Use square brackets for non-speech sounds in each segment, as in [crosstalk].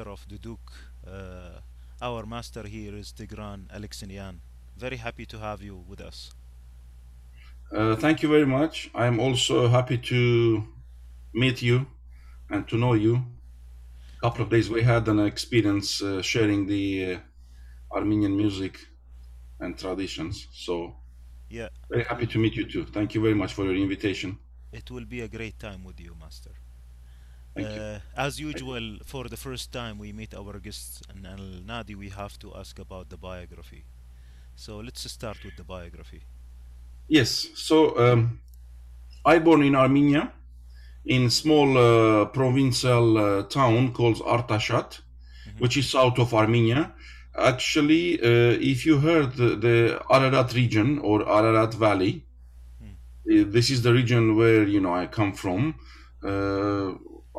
master of Duduk. Uh, our master here is Tigran Aleksanyan. Very happy to have you with us. Uh, thank you very much. I'm also happy to meet you and to know you. A couple of days we had an experience uh, sharing the uh, Armenian music and traditions. So Yeah, very happy to meet you too. Thank you very much for your invitation. it will be a great time with you, master. Thank you. Uh, as usual, for the first time we meet our guests and Al Nadi, we have to ask about the biography. So let's start with the biography. Yes. So um, I born in Armenia, in small uh, provincial uh, town called Artashat, which is south of Armenia. Actually, uh, if you heard the, the Ararat region or Ararat Valley, uh, this is the region where you know I come from.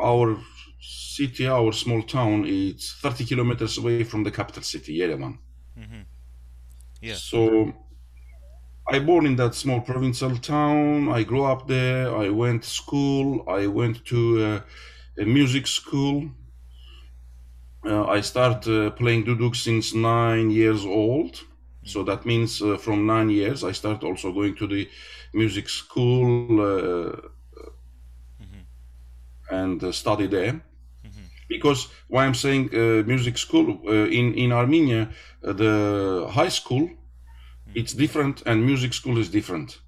Our city, our small town, is 30 kilometers away from the capital city, Yerevan. hmm Yeah. So I born in that small provincial town. I grew up there. I went to school. I went to uh, a music school. Uh, I start uh, playing duduk since nine years old. So that means uh, from nine years I start also going to the music school uh, and uh, study there. Because why I'm saying uh, music school uh, in in Armenia, uh, the high school it's different and music school is different.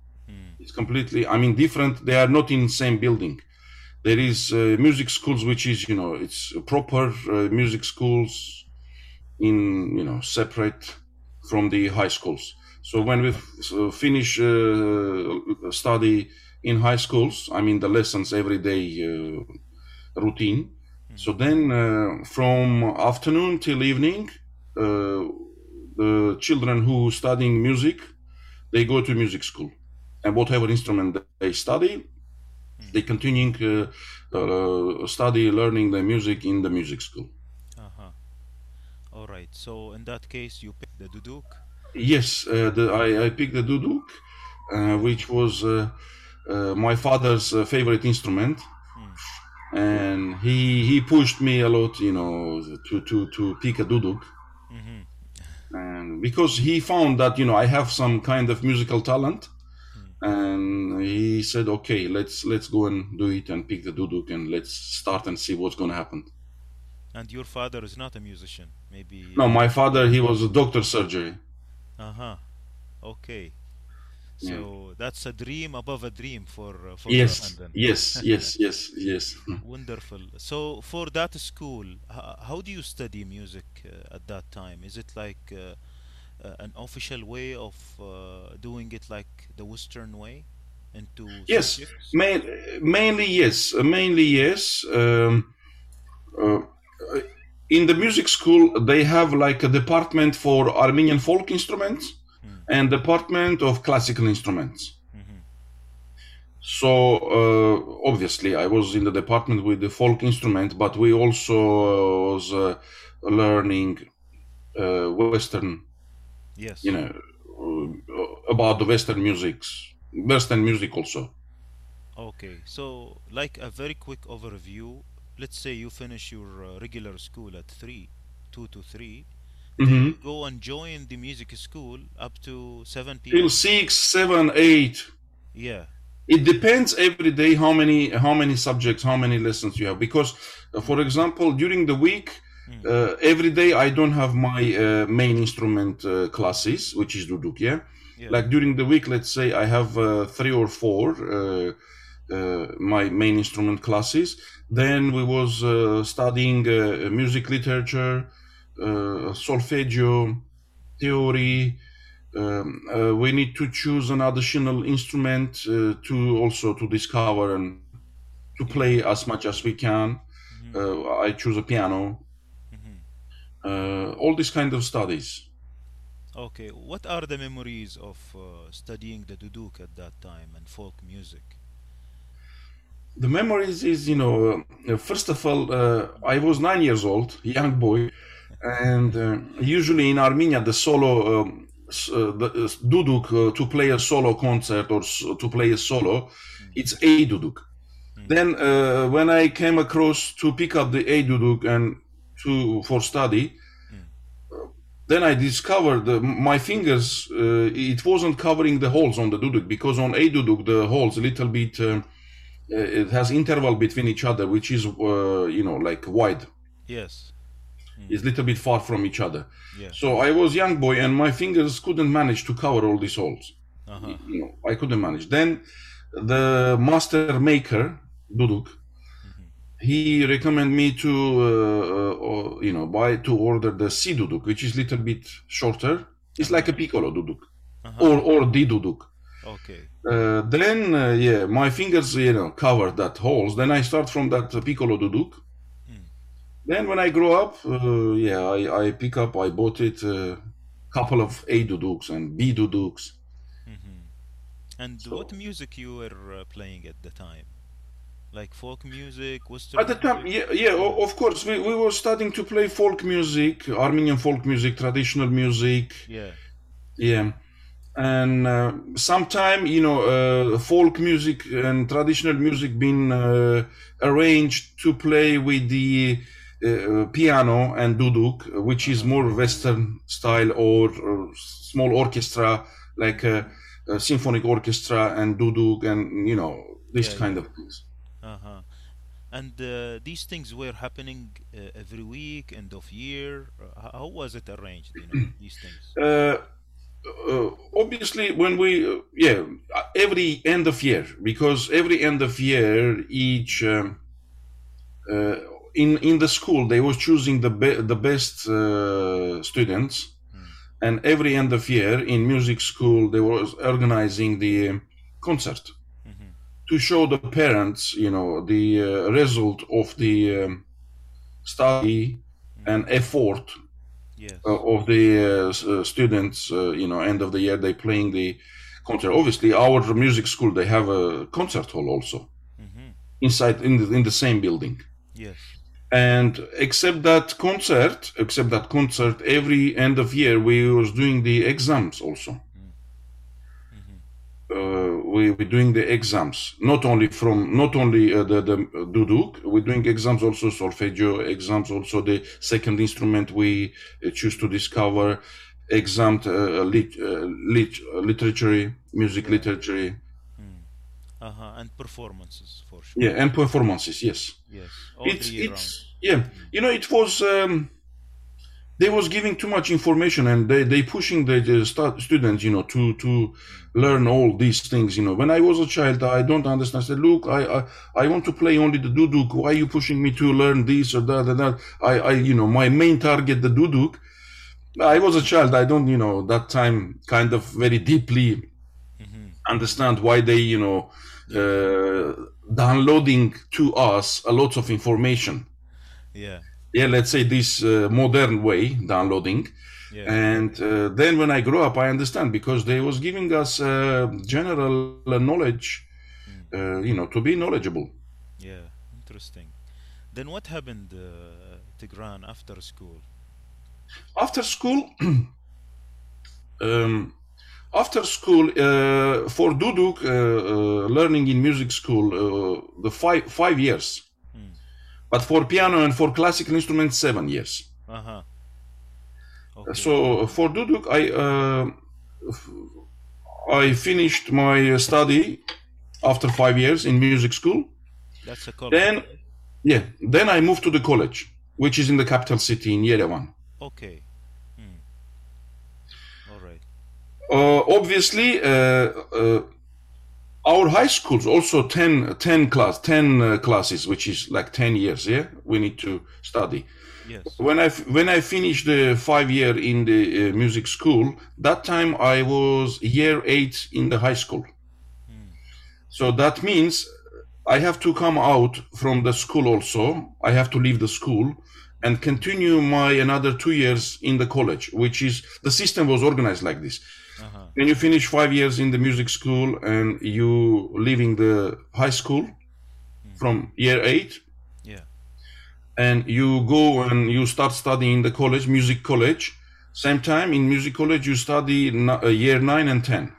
It's completely i mean different. They are not in same building. There is uh, music schools which is you know it's proper uh, music schools in you know separate from the high schools. So when we f- so finish uh, study in high schools i mean the lessons every day uh, routine so then uh, from afternoon till evening uh, the children who studying music they go to music school and whatever instrument they study they continuing uh, uh, study learning the music in the music school Uh-huh. All right. So in that case, you pick the duduk. yes uh, the, I, I picked the duduk uh, which was my father's uh, favorite instrument and he he pushed me a lot you know to to to pick a duduk and because he found that you know i have some kind of musical talent and he said okay let's let's go and do it and pick the duduk and let's start and see what's going to happen And your father is not a musician. Maybe. no my father he was a doctor surgery Uh huh. Okay. So that's a dream above a dream for uh, for yes [laughs] yes yes yes yes. Wonderful. So for that school, how do you study music uh, at that time? Is it like uh, uh, an official way of uh, doing it like the Western way into yes main, mainly yes uh, mainly yes. Um, uh, in the music school they have like a department for armenian folk instruments and department of classical instruments. So uh, obviously i was in the department with the folk instrument but we also uh, was uh, learning uh, western Yes. you know uh, about the western musics western music also. Okay, so like a very quick overview, let's say you finish your uh, regular school at 3, 2 to 3, Mhm. go and join the music school up to 7 p.m. till six, seven, eight. Yeah. It depends every day how many how many subjects, how many lessons you have. Because, uh, for example, during the week, uh, every day I don't have my uh, main instrument uh, classes, which is duduk. Yeah? Yeah. like during the week, let's say I have uh, three or four uh, uh, my main instrument classes. Then we was uh, studying uh, music literature, solfeggio, theory. Um, uh, we need to choose an additional instrument uh, to also to discover and to play as much as we can. Uh, I choose a piano. Uh, all these kind of studies. Okay, what are the memories of uh, studying the duduk at that time and folk music? The memories is, you know, uh, first of all, uh, I was nine years old, young boy, and uh, usually in Armenia, the solo, um, uh, the uh, duduk uh, to play a solo concert or to play a solo, it's a duduk. Then uh, when I came across to pick up the A duduk and to for study, uh, then I discovered uh, my fingers. Uh, it wasn't covering the holes on the duduk because on A duduk the holes a little bit. Uh, uh, it has interval between each other, which is uh, you know like wide. Yes. It's a little bit far from each other. Yeah. So I was young boy and my fingers couldn't manage to cover all these holes. Uh-huh. You know, I couldn't manage. Then the master maker, Duduk, he recommended me to, uh, uh, you know, buy to order the C Duduk, which is little bit shorter. It's like a piccolo Duduk Uh-huh. or, or D Duduk. Okay. Uh, then, uh, yeah, my fingers, you know, covered that holes. Then I start from that piccolo duduk. Then when I grow up, uh, yeah, I, I pick up, I bought it a couple of A duduks and B duduks. And So- what music you were uh, playing at the time? Like folk music, Western At the time, yeah, yeah, of course, we, we were starting to play folk music, Armenian folk music, traditional music, Yeah. yeah. And uh, sometime, you know, uh, folk music and traditional music been uh, arranged to play with the uh, piano and duduk, which is more Western style or, uh small orchestra, like a, a symphonic orchestra and duduk and, you know, this Yeah, kind of things. Uh-huh. And uh, these things were happening uh, every week, end of year. Uh, how was it arranged? You know, [clears throat] these things. uh, uh, obviously when we uh, yeah every end of year because every end of year each um, uh, in in the school they was choosing the be- the best uh, students and every end of year in music school they was organizing the um, concert Mhm. to show the parents you know the uh, result of the um, study and effort Yes. uh, of the uh, uh, students, uh, you know, end of the year they playing the concert. Obviously, our music school they have a concert hall also hmm inside in the in the same building. Yes. And except that concert, except that concert, every end of year we was doing the exams also. Uh, we we doing the exams. Not only from not only uh, the the duduk we're doing exams also solfeggio exams also the second instrument we uh, choose to discover exam uh, lit, uh, lit, uh, literature music literature Uh-huh. And performances for sure. yeah and performances yes. Yes. All it's it's yeah you know it was um, they was giving too much information and they they pushing the, the stu- students you know to to learn all these things you know. When i was a child i don't understand. I said look i i, I want to play only the duduk. Why are you pushing me to learn this or that and that? I i you know my main target the duduk. I was a child. I don't you know that time kind of very deeply understand why they you know uh, downloading to us a lot of information. Yeah. yeah let's say this uh, modern way downloading Yeah. and uh, then when i grew up i understand because they was giving us uh, general knowledge uh, you know to be knowledgeable Yeah. Interesting. Then what happened, uh, Tigran, after school? after school [clears throat] um, after school uh, for duduk uh, uh, learning in music school uh, the five five years but for piano and for classical instruments seven years Uh-huh. Okay. So for Duduk, I uh, I finished my study after five years in music school. That's a college. Then, yeah, then I moved to the college, which is in the capital city in Yerevan. Okay. Hmm. All right. Uh, obviously, uh, uh, our high schools also 10, 10 class, 10 uh, classes, which is like 10 years. Yeah, we need to study. Yes. when I when I finished the five year in the uh, music school, that time I was year eight in the high school. So that means I have to come out from the school also. I have to leave the school and continue my another two years in the college, which is the system was organized like this. Uh-huh. When you finish five years in the music school and you leaving the high school from year eight, Yeah. and you go and you start studying in the college, music college. Same time in music college, you study uh, year nine and ten.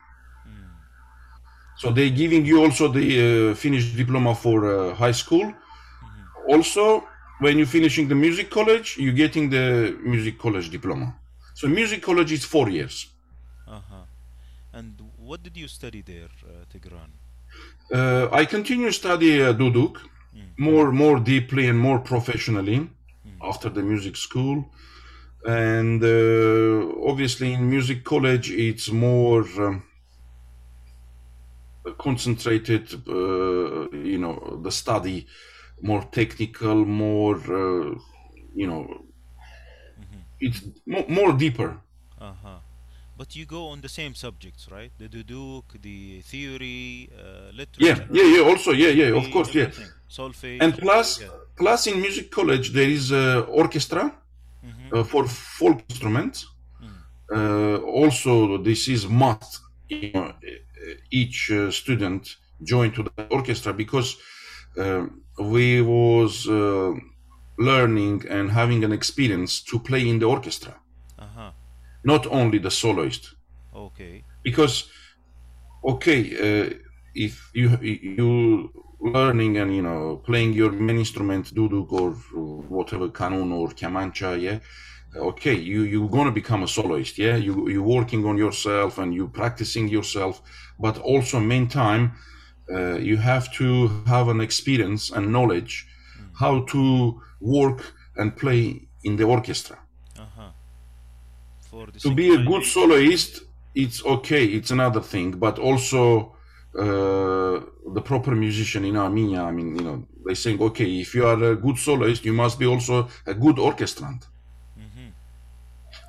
So they're giving you also the uh, finish diploma for uh, high school. Also, when you're finishing the music college, you're getting the music college diploma. So music college is four years. And what did you study there, uh, Tigran? Uh, I continue study uh, duduk more more deeply and more professionally after the music school. And uh, obviously, in music college, it's more um, concentrated. Uh, you know, the study more technical, more uh, you know, it's more, more deeper. Uh-huh. But you go on the same subjects, right? The duduk, the theory, uh, Yeah, literature, yeah, yeah. Also, yeah, yeah. Of course, yeah. Solfege. And plus, Yeah. plus in music college there is uh, orchestra Mhm. uh, for folk instruments. Uh, also, this is must. You know, each uh, student join to the orchestra because uh, we was uh, learning and having an experience to play in the orchestra. Not only the soloist. Okay. because okay uh, if you you learning and you know playing your main instrument duduk or whatever kanun or kamancha yeah okay you you're gonna become a soloist yeah you you're working on yourself and you practicing yourself but also meantime uh, you have to have an experience and knowledge how to work and play in the orchestra. For the to be a good soloist it's okay it's another thing but also uh, the proper musician in armenia i mean you know they saying okay if you are a good soloist you must be also a good orchestrant. Mhm.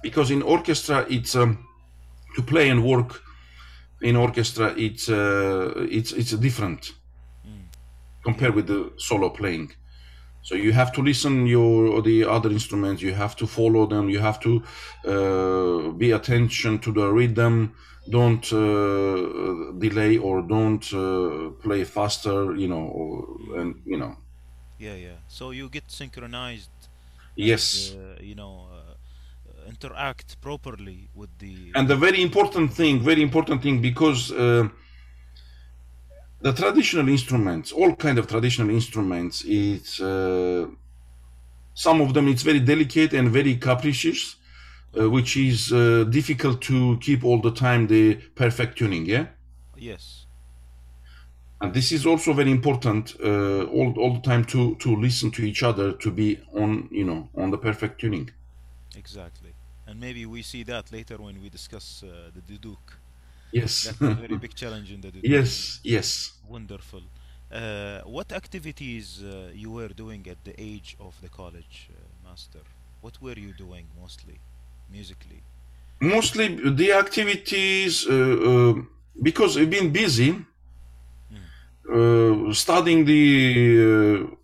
because in orchestra it's um, to play and work in orchestra it's uh, it's it's different compared with the solo playing so you have to listen your the other instruments you have to follow them you have to uh, be attention to the rhythm don't uh, delay or don't uh, play faster you know or, and you know Yeah, yeah. So you get synchronized, yes uh, you know, uh, interact properly with the. and the very important thing very important thing because uh, the traditional instruments all kind of traditional instruments it's uh, some of them it's very delicate and very capricious uh, which is uh, difficult to keep all the time the perfect tuning yeah yes. and this is also very important uh, all, all the time to to listen to each other to be on you know on the perfect tuning Exactly. And maybe we see that later when we discuss uh, the duduk. Yes. That's a very [laughs] big challenge in the yes yes. Wonderful. Uh, what activities uh, you were doing at the age of the college, uh, master? What were you doing mostly, musically? mostly the activities uh, uh, because I've been busy uh, studying the uh,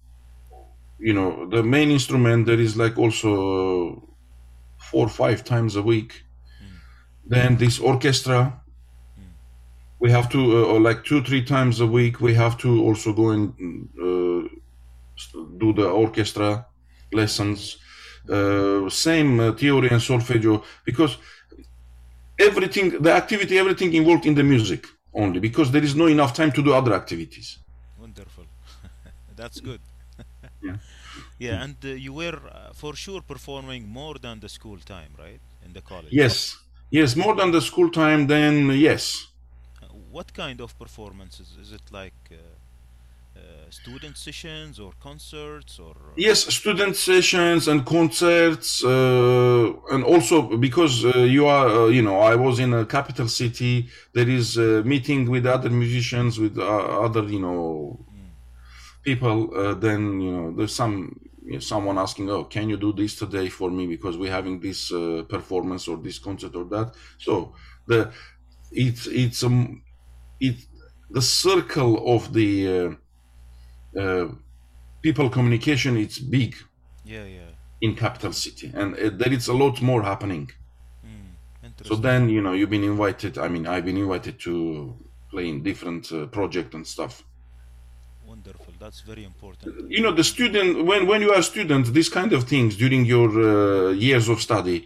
you know the main instrument that is like also four or five times a week. Then this orchestra we have to uh, or like two three times a week we have to also go and uh, do the orchestra lessons uh, same uh, theory and solfeggio because everything the activity everything involved in the music only because there is no enough time to do other activities Wonderful. [laughs] That's good. [laughs] Yeah. Yeah, and uh, you were uh, for sure performing more than the school time, right? In the college. yes yes more than the school time then yes What kind of performances? Is it like uh, uh, student sessions or concerts or? yes student sessions and concerts uh, and also because uh, you are uh, you know i was in a capital city there is a meeting with other musicians with uh, other you know people uh, then you know there's some you know, someone asking oh can you do this today for me because we're having this uh, performance or this concert or that so the it's it's um it the circle of the uh, uh, people communication it's big Yeah, yeah. in capital city and uh, there is a lot more happening so then you know you've been invited i mean i've been invited to play in different uh, project and stuff Wonderful. That's very important. you know the student when when you are a student these kind of things during your uh, years of study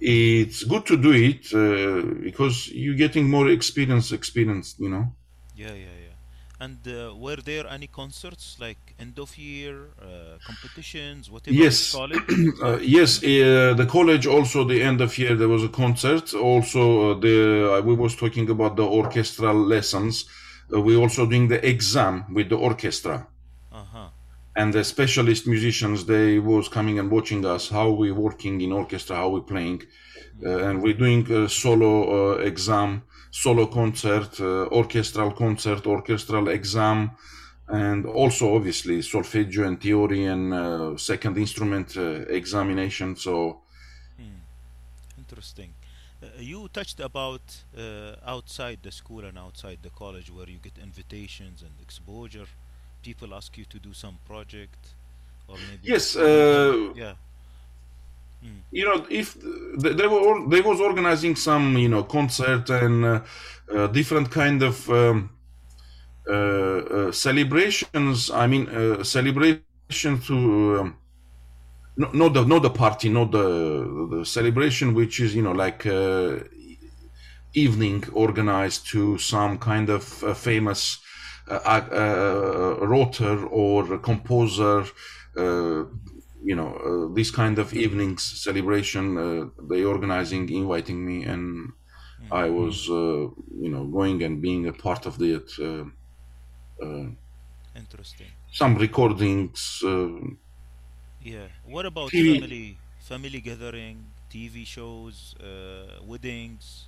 it's good to do it uh, because you're getting more experience experience you know Yeah, yeah, yeah. And uh, were there any concerts like end of year uh, competitions, whatever Yes, [clears throat] uh, yes. Uh, the college also the end of year there was a concert. Also, uh, the uh, we was talking about the orchestral lessons. Uh, we also doing the exam with the orchestra Uh-huh. And the specialist musicians. They was coming and watching us how we working in orchestra, how we playing, uh, and we're doing a solo uh, exam, solo concert, uh, orchestral concert, orchestral exam. And also, obviously, solfeggio and theory and uh, second instrument uh, examination. So, Hmm. Interesting. Uh, you touched about outside the school and outside the college where you get invitations and exposure. People ask you to do some project or maybe yes, uh, Yeah. Mm. you know, if th- they were or- they was organizing some, you know, concert and uh, uh, different kind of um, uh, uh, celebrations. I mean, uh, celebration to um, no, not the not the party, not the the celebration, which is you know like uh, evening organized to some kind of uh, famous writer or composer. Uh, you know, uh, this kind of evenings celebration. Uh, they organizing, inviting me, and Mm. I was, uh, you know, going and being a part of it. Uh, uh, Interesting. some recordings. Uh, Yeah. What about TV. family family gathering, TV shows, uh, weddings, uh,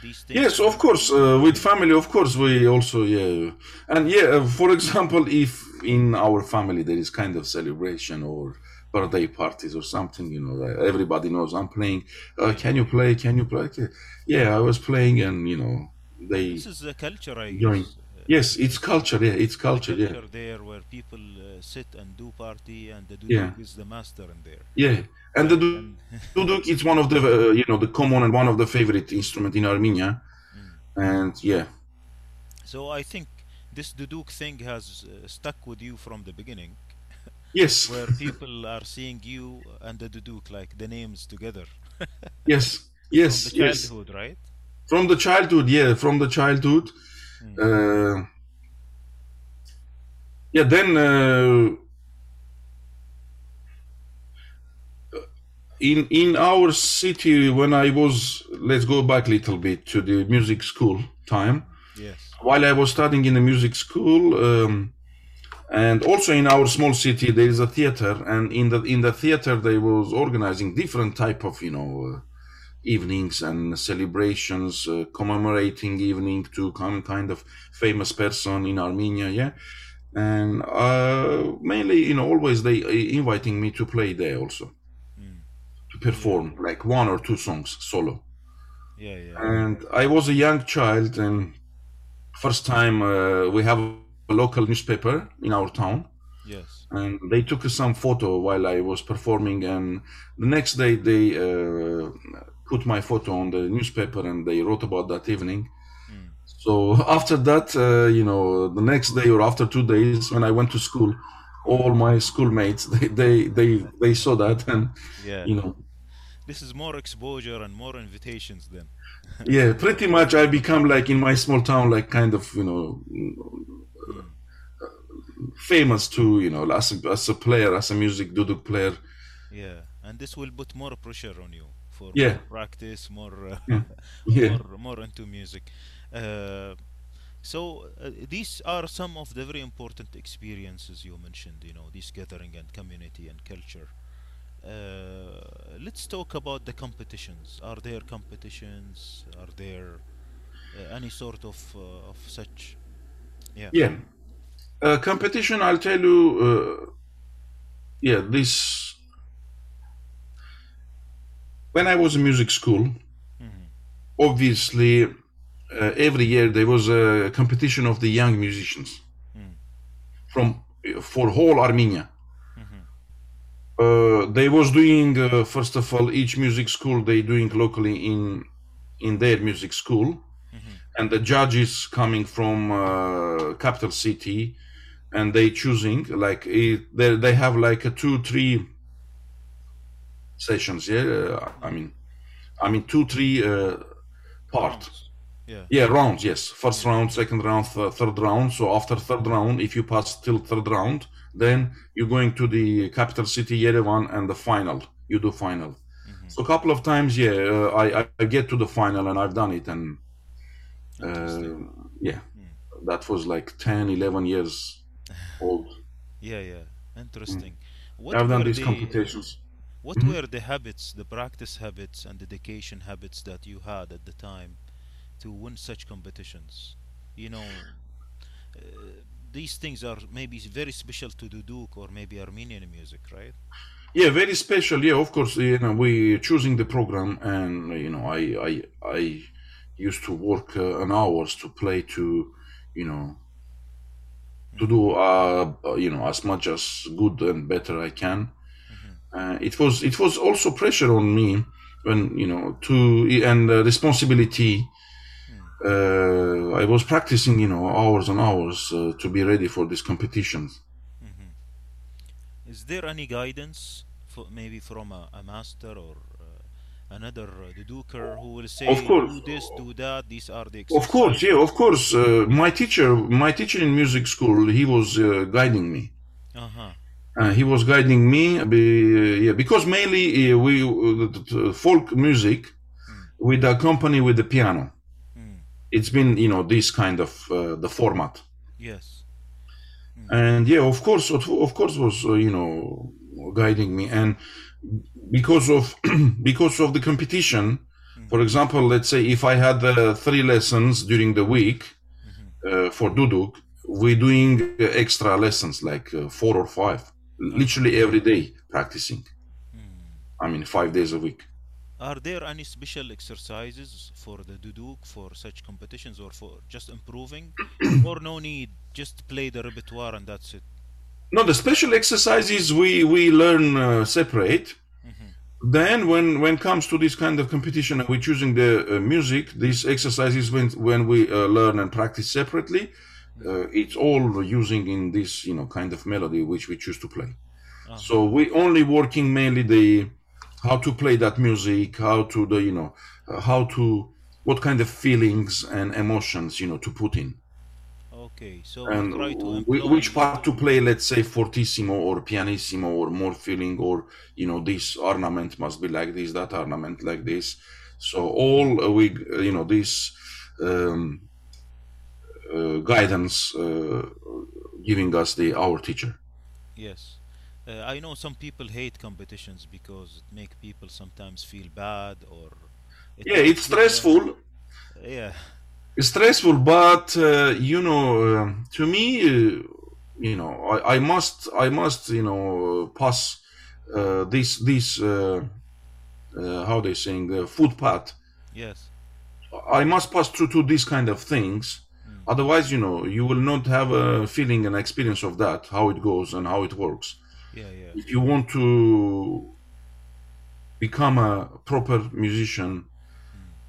these things Yes, of course. Uh, with family, of course, we also yeah, and yeah. uh, For example, if in our family there is kind of celebration or birthday parties or something, you know, everybody knows I'm playing. Uh, can you play? Can you play? Yeah, I was playing, and you know, they This is the culture, I guess. Yes, it's culture. Yeah, it's the culture. Yeah, there where people uh, sit and do party and the yeah, duduk is the master in there. yeah. And the [laughs] duduk is one of the uh, you know the common and one of the favorite instrument in Armenia. Mm. And yeah, so I think this duduk thing has uh, stuck with you from the beginning, [laughs] yes, where people are seeing you and the duduk like the names together [laughs] yes, from yes, the yes. childhood, right? From the childhood, yeah, from the childhood. Mm. Uh, yeah, then uh, in in our city when I was, let's go back a little bit to the music school time. Yes. While I was studying in the music school, um, and also in our small city, there is a theater, and in the in the theater they was organizing different type of you know. Uh, evenings and celebrations uh, commemorating evening to some kind of famous person in Armenia, yeah. And uh, mainly, you know, always they uh, inviting me to play there also Mm. to Yeah. perform like one or two songs solo. Yeah. Yeah. And I was a young child, and first time uh, we have a local newspaper in our town, Yes. and they took some photo while I was performing, and the next day they uh, put my photo on the newspaper and they wrote about that evening. Mm. So after that, uh, you know, the next day or after two days, when I went to school, all my schoolmates [laughs] they they they, they saw that, and Yeah. you know, This is more exposure and more invitations then. [laughs] yeah, pretty much I become like in my small town, like kind of you know famous too, you know, as a, as a player, as a music duduk player. Yeah. And this will put more pressure on you for Yeah, more practice, more uh, yeah, [laughs] yeah, more more into music. Uh, so uh, these are some of the very important experiences you mentioned. You know, this gathering and community and culture. Uh, let's talk about the competitions. Are there competitions? Are there uh, any sort of uh, of such? Yeah. yeah. Uh, competition, I'll tell you. Uh, yeah, this when I was in music school, hmm obviously uh, every year there was a competition of the young musicians Mm. from for whole Armenia. hmm Uh, they was doing uh, first of all each music school they doing locally in in their music school, hmm and the judges coming from uh, capital city, and they choosing like it, they they have like a two three sessions. Yeah, uh, I mean, I mean two three uh, part. Yeah. Yeah, rounds. Yes, first round, second round, th- third round. So after third round, if you pass till third round, then you're going to the capital city Yerevan and the final. You do final. Mm-hmm. So a couple of times, yeah, uh, I, I get to the final and I've done it, and uh, yeah, Hmm. that was like 10, 11 years [laughs] old. Yeah, yeah. Interesting. What Mm. I've done these the competitions. What Mhm. were the habits, the practice habits and dedication habits that you had at the time to win such competitions? You know, uh, these things are maybe very special to Duduk or maybe Armenian music, right? Yeah, very special. Yeah, of course. You know, we choosing the program, and you know, I I I used to work uh, an hours to play to, you know, to do uh you know as much as good and better I can. Uh, it was it was also pressure on me when you know to and uh, responsibility. Uh, I was practicing you know hours and hours uh, to be ready for these competitions. Is there any guidance for maybe from a, a master or uh, another uh, Duduker who will say Of course. do this, do that, these are the Of course, yeah, of course. Uh, my teacher, my teacher in music school, he was uh, guiding me. Uh-huh. Uh, he was guiding me, be, yeah, because mainly uh, we uh, folk music with accompany with the piano. Mm. It's been you know this kind of uh, the format, Yes. and yeah, of course, of of course, was uh, you know guiding me, and because of [clears throat] because of the competition. For example, let's say if I had uh, three lessons during the week uh, for Duduk, we're doing uh, extra lessons like uh, four or five, literally every day practicing. I mean, five days a week. Are there any special exercises for the Duduk for such competitions or for just improving? [clears throat] or no need, just play the repertoire and that's it? No, the special exercises we we learn uh, separate. Then, when when comes to this kind of competition and we're choosing the uh, music, these exercises when when we uh, learn and practice separately, uh, it's all using in this you know kind of melody which we choose to play. Uh-huh. So we only working mainly the how to play that music, how to the you know uh, how to what kind of feelings and emotions you know to put in Okay, so and try to employ which part to play let's say fortissimo or pianissimo or more feeling or you know this ornament must be like this that ornament like this so all uh, we you know this um, guidance uh, giving us the our teacher Yes. Uh, I know some people hate competitions because it make people sometimes feel bad or it yeah it's stressful Yeah. It's stressful but uh, you know um to me uh, you know I, I must i must you know pass uh, this this uh, uh, how they saying the footpath Yes. i must pass through to these kind of things otherwise you know you will not have a feeling and experience of that how it goes and how it works Yeah, yeah. if you want to become a proper musician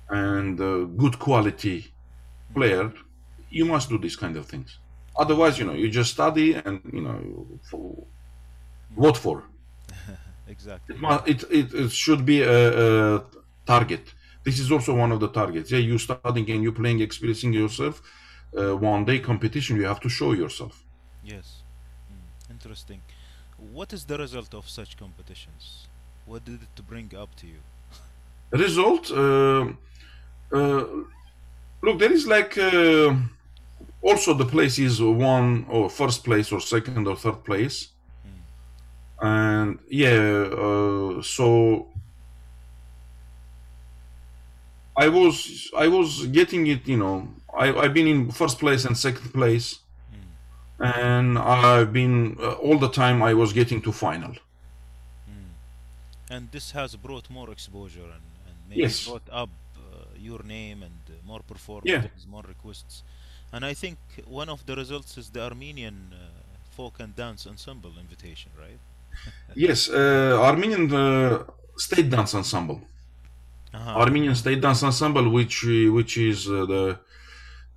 and a good quality player, you must do these kind of things. Otherwise, you know, you just study and you know, for, what for? [laughs] Exactly. It, mu- it, it, it should be a, a target. This is also one of the targets. Yeah, you studying and you playing, experiencing yourself. Uh, one day competition, you have to show yourself. Yes. Mm, Interesting. What is the result of such competitions? What did it bring up to you? [laughs] result uh, uh, look there is like uh, also the place is one or first place or second or third place and yeah uh, so i was i was getting it you know I, i've been in first place and second place and i've been uh, all the time i was getting to final And this has brought more exposure and, and maybe Yes. brought up uh, your name and uh, more performances, more requests. And I think one of the results is the Armenian uh, folk and dance ensemble invitation, right? [laughs] yes uh, armenian uh, state dance ensemble Uh-huh. Armenian State Dance Ensemble, which which is uh, the,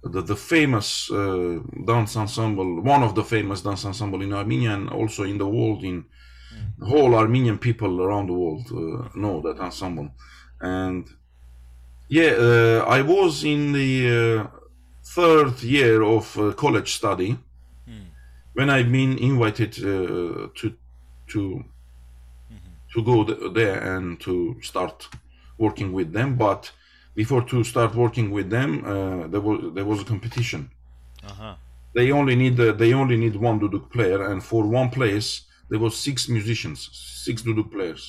the the famous uh, dance ensemble, one of the famous dance ensemble in Armenia and also in the world. In the whole Armenian people around the world uh, know that ensemble, and Yeah, uh, I was in the uh, third year of uh, college study when I've been invited uh, to to to go th- there and to start working with them. But before to start working with them, uh, there was there was a competition. Uh-huh. They only need uh, they only need one duduk player, and for one place there was six musicians, six duduk players.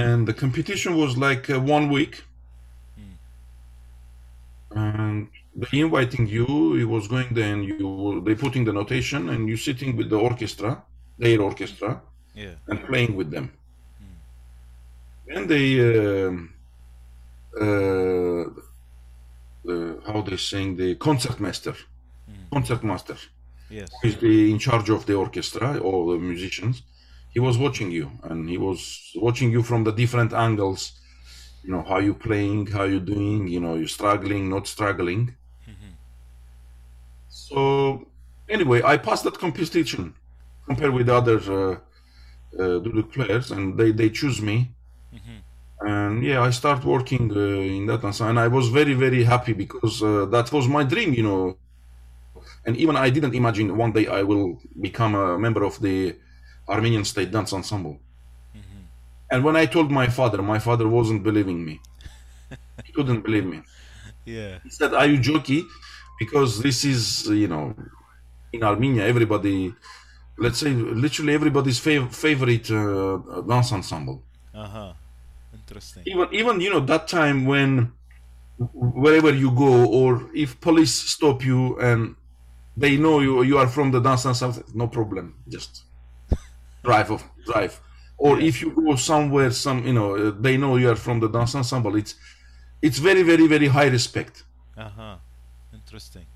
And the competition was like uh, one week, and they inviting you. He was going there, and you they putting the notation, and you sitting with the orchestra, their orchestra, Yeah. and playing with them. And they, um uh, the, how they saying the concertmaster, concertmaster Yes. is the in charge of the orchestra or the musicians. He was watching you, and he was watching you from the different angles. You know how you playing, how you doing. You know you struggling, not struggling. So anyway, I passed that competition compared with other uh, uh, duduk players, and they they choose me. And yeah, I start working uh, in that dance, and I was very very happy because uh, that was my dream, you know. And even I didn't imagine one day I will become a member of the Armenian State Dance Ensemble. And when I told my father, my father wasn't believing me. [laughs] he couldn't believe me. Yeah. He said, "Are you joking?" Because this is, you know, in Armenia, everybody, let's say, literally everybody's fav- favorite uh, dance ensemble. Uh-huh. Interesting. Even, even you know, that time when wherever you go, or if police stop you and they know you you are from the dance ensemble, no problem, just [laughs] drive off, drive. Or if you go somewhere, some you know, they know you are from the dance ensemble. It's it's very, very, very high respect. Uh-huh. Interesting.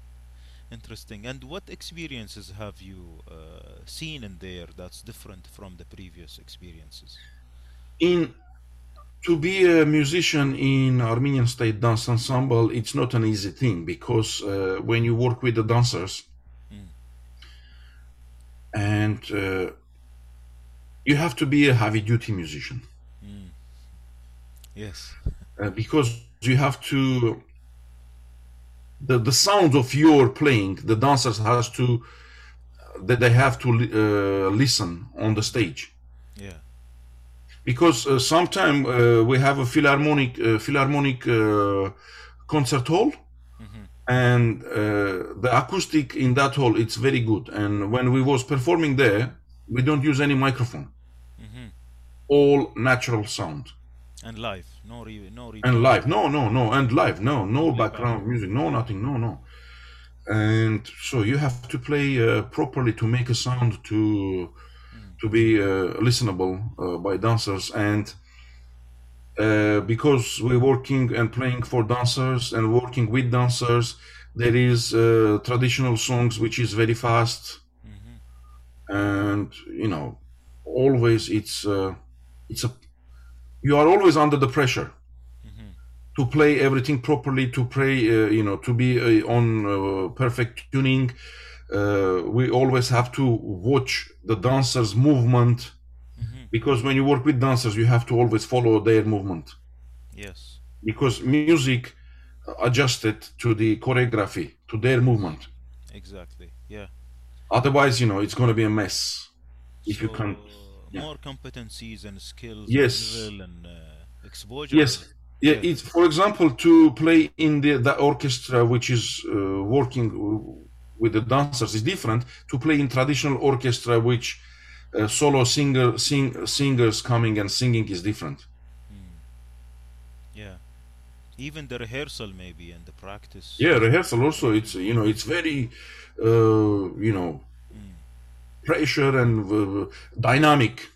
Interesting. And what experiences have you uh, seen in there that's different from the previous experiences? In to be a musician in Armenian State Dance Ensemble, it's not an easy thing because uh, when you work with the dancers, and uh, you have to be a heavy duty musician Yes. uh, because you have to the the sound of your playing the dancers has to that they have to uh, listen on the stage Yeah. Because uh, sometime uh, we have a philharmonic uh, philharmonic uh, concert hall. And uh, the acoustic in that hall it's very good. And when we was performing there we don't use any microphone. All natural sound. And live. No re no re and live. No no no. And live. No no background music. No nothing. No no. And so you have to play uh, properly to make a sound to to be uh, listenable uh, by dancers. And uh, because we're working and playing for dancers and working with dancers there is uh, traditional songs which is very fast. And you know always it's uh, it's a you are always under the pressure to play everything properly to play uh, you know to be uh, on uh, perfect tuning uh, we always have to watch the dancers movement because when you work with dancers you have to always follow their movement Yes. because music adjusted to the choreography to their movement Exactly. Yeah. otherwise you know it's going to be a mess if you can't yeah. more competencies and skills Yes. and uh, exposure. yes yeah, Yeah. it's for example to play in the, the orchestra which is uh, working with the dancers is different to play in traditional orchestra which uh, solo singer sing, singers coming and singing is different Yeah. Even the rehearsal maybe and the practice. yeah rehearsal also it's you know it's very uh, you know pressure and uh, dynamic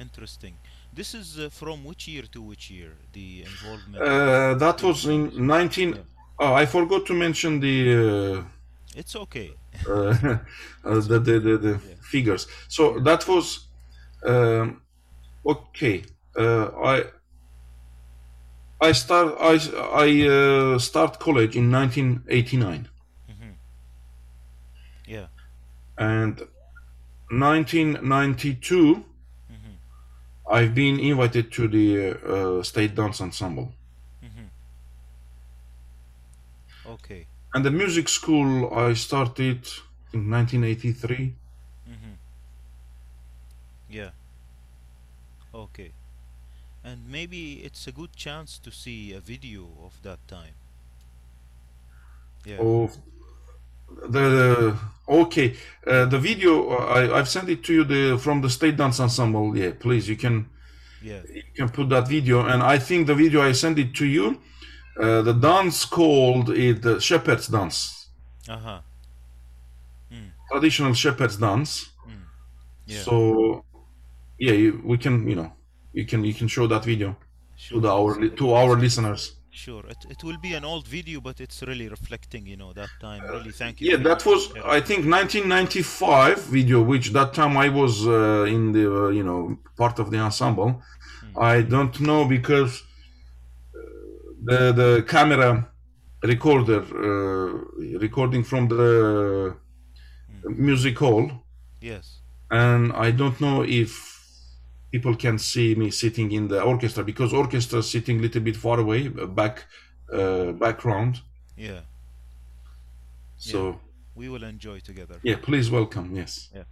Interesting. This is uh, from which year to which year? The involvement. uh, that was in 19 oh i forgot to mention the uh, it's okay. uh, [laughs] uh, the, the, the, the figures. So that was um, okay. Uh, I I start I I uh, start college in 1989 Yeah. and 1992 I've been invited to the uh, state dance ensemble. Okay. And the music school I started in 1983. Mhm. Yeah. Okay. And maybe it's a good chance to see a video of that time. Yeah. Of the okay, uh, the video I, I've sent it to you the from the state dance ensemble. Yeah, please you can Yeah. you can put that video. And I think the video I sent it to you, uh, the dance called it the shepherd's dance, Uh-huh. traditional shepherd's dance. Yeah. So yeah, you, we can you know you can you can show that video Sure. to the our to our listeners. Sure. It, it will be an old video, but it's really reflecting, you know, that time. Really, thank you. Yeah, that was Yeah. I think 1995 video, which that time I was uh, in the uh, you know part of the ensemble. I don't know because uh, the the camera recorder uh, recording from the music hall, Yes. and I don't know if people can see me sitting in the orchestra because orchestra is sitting a little bit far away, uh, back uh, background. Yeah. So We will enjoy together. yeah, please welcome. Yes. Yeah.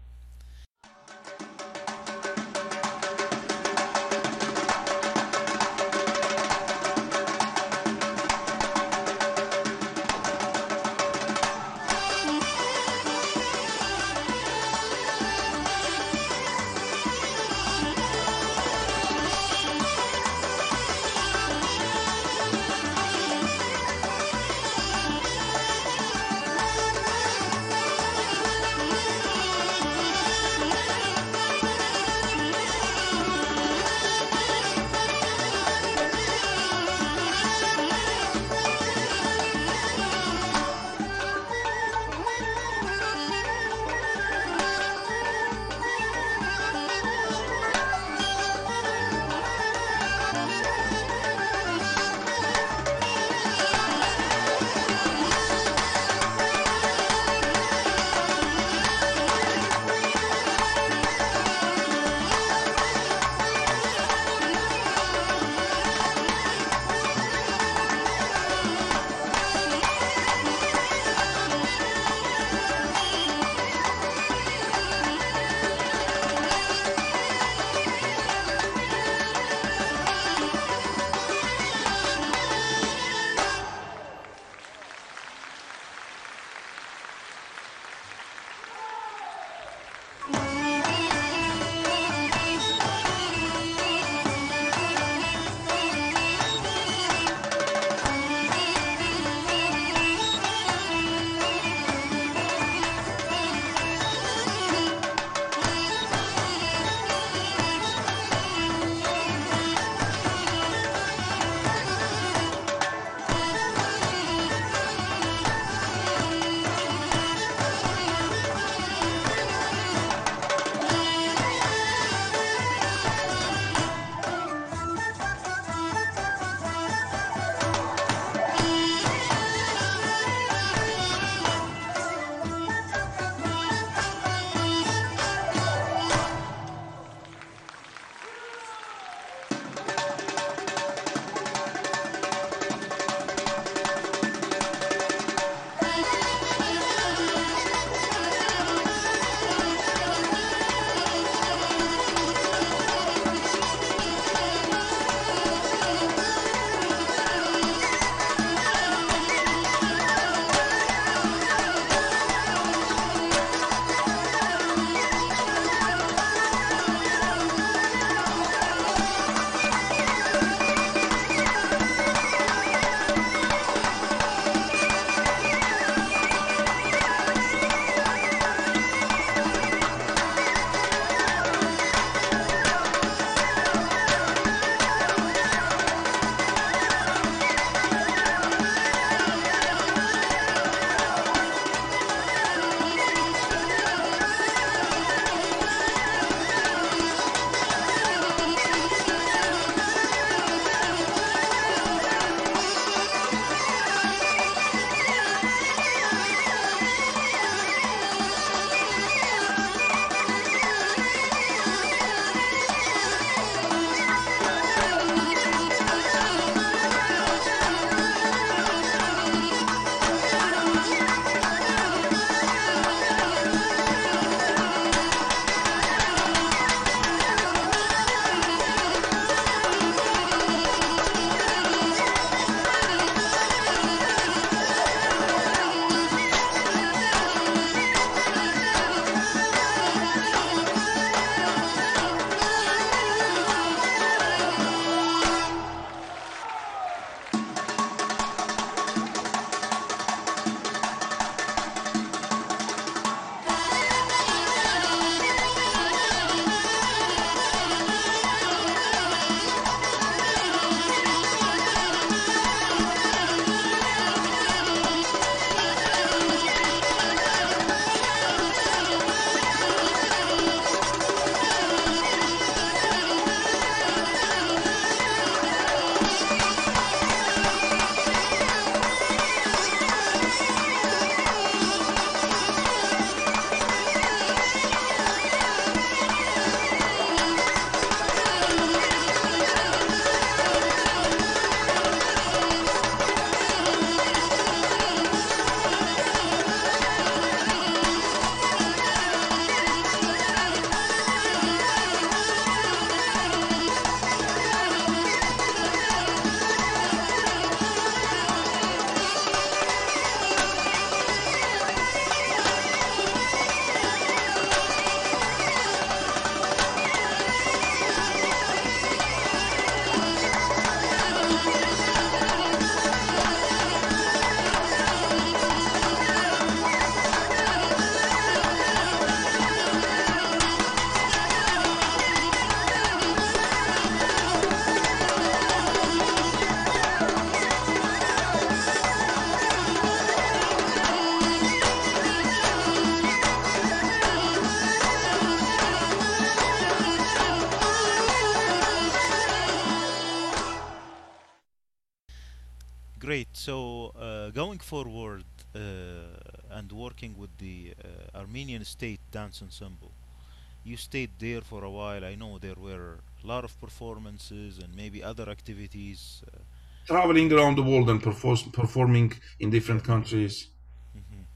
Working with the uh, Armenian State Dance Ensemble, you stayed there for a while. I know there were a lot of performances and maybe other activities. Uh, Traveling around the world and perform- performing in different countries. mhm.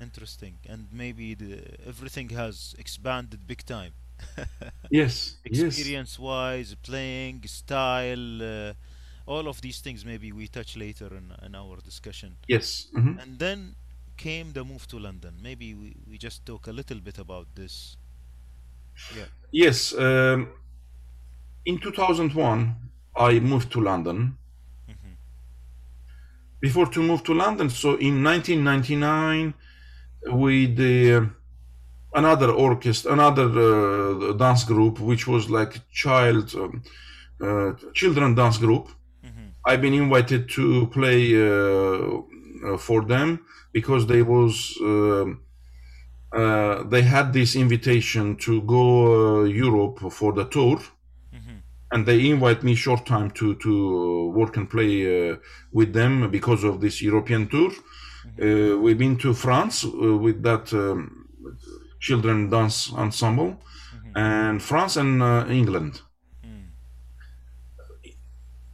Interesting, and maybe the, everything has expanded big time. [laughs] Yes, yes, Experience-wise, playing style, uh, all of these things. Maybe we touch later in, in our discussion. yes. mhm. And then came the move to London. Maybe we, we just talk a little bit about this. Yeah. Yes. Um, in 2001, I moved to London. hmm Before to move to London, so in 1999, with the another orchestra, another uh, dance group, which was like child um, uh, children dance group. hmm I've been invited to play uh, uh, for them because they was um uh, they had this invitation to go uh, Europe for the tour, hmm and they invite me short time to to uh, work and play uh, with them because of this European tour. Uh, we've been to France uh, with that um, children dance ensemble, and France and uh, England.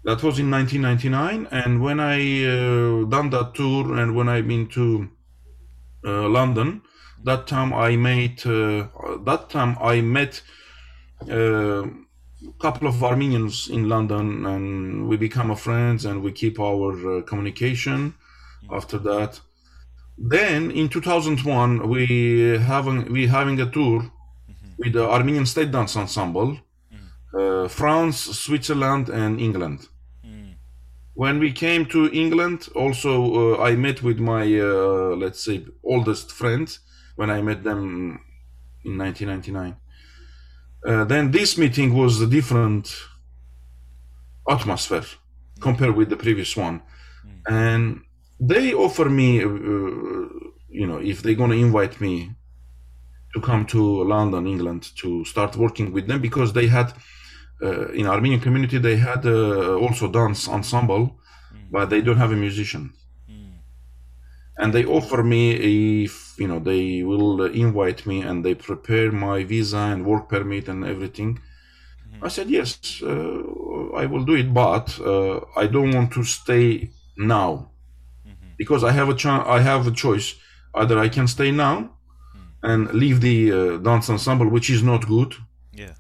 Mm. That was in 1999, and when I uh, done that tour and when I been to uh, London, that time I made uh, that time I met a couple of Armenians in London, and we become a friends and we keep our uh, communication. After that, then in 2001 we having we having a tour with the Armenian State Dance Ensemble, uh, France, Switzerland, and England Mm. When we came to England, also uh, I met with my uh, let's say oldest friends when I met them in 1999. Uh, then this meeting was a different atmosphere compared with the previous one, and they offer me, uh, you know, if they're gonna invite me to come to London, England, to start working with them because they had in Armenian community they had uh, also dance ensemble, but they don't have a musician. Mm. And they offer me if you know they will uh, invite me and they prepare my visa and work permit and everything. I said yes, uh, I will do it, but uh, I don't want to stay now because I have a chance. I have a choice. Either I can stay now and leave the uh, dance ensemble, which is not good. Yeah.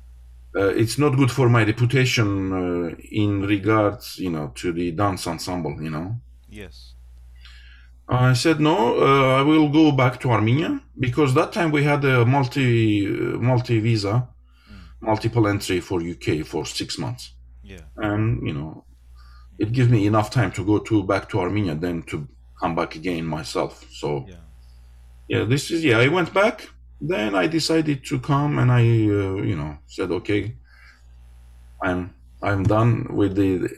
Uh, it's not good for my reputation uh, in regards, you know, to the dance ensemble. You know, Yes. I said no. Uh, I will go back to Armenia because that time we had a multi uh, multi visa, multiple entry for UK for six months, Yeah. and you know, it gives me enough time to go to back to Armenia then to come back again myself. So Yeah. yeah, this is yeah. I went back. Then I decided to come, and I, uh, you know, said okay. I'm I'm done with the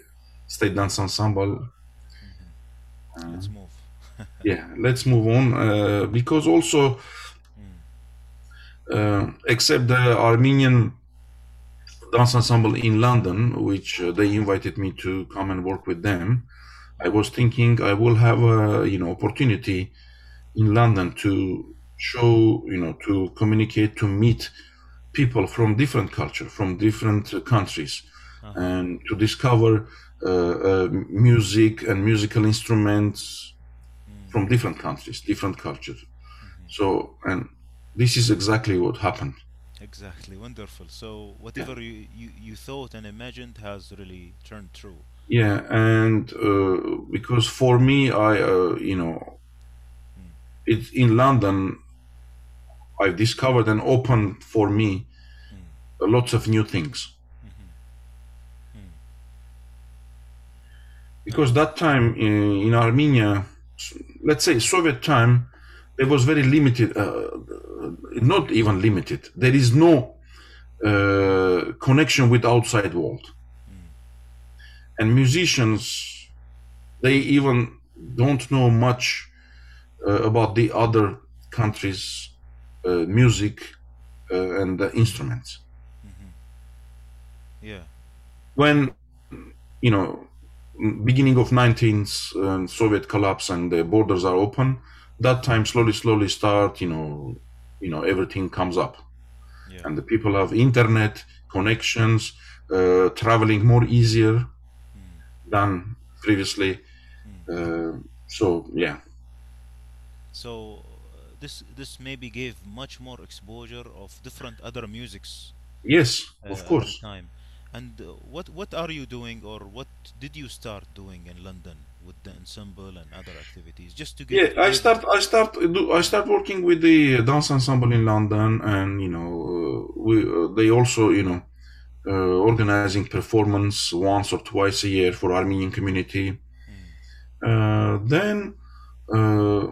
state dance ensemble. Let's move. [laughs] Yeah, let's move on uh, because also, uh, except the Armenian dance ensemble in London, which uh, they invited me to come and work with them, I was thinking I will have a you know opportunity in London to show you know to communicate to meet people from different culture from different uh, countries and to discover uh, uh, music and musical instruments from different countries different cultures. So and this is exactly what happened. Exactly. Wonderful. So whatever you, you, you thought and imagined has really turned true. yeah and uh, because for me i uh, you know it's in london i've discovered and opened for me lots of new things. Because that time in, in armenia let's say soviet time there was very limited uh, not even limited there is no uh, connection with outside world. And musicians they even don't know much uh, about the other countries music uh, and the instruments Yeah. when you know beginning of 19th uh, Soviet collapse and the borders are open. That time slowly, slowly start, you know, you know, everything comes up. Yeah. And the people have internet connections, uh, traveling more easier than previously. Uh, so yeah, So uh, this this maybe gave much more exposure of different other musics yes, uh, of course. time. And uh, what what are you doing, or what did you start doing in London with the ensemble and other activities, just to get Yeah, I start, I start, do, I start working with the dance ensemble in London, and you know, uh, we uh, they also, you know, uh, organizing performance once or twice a year for Armenian community. Uh, then uh,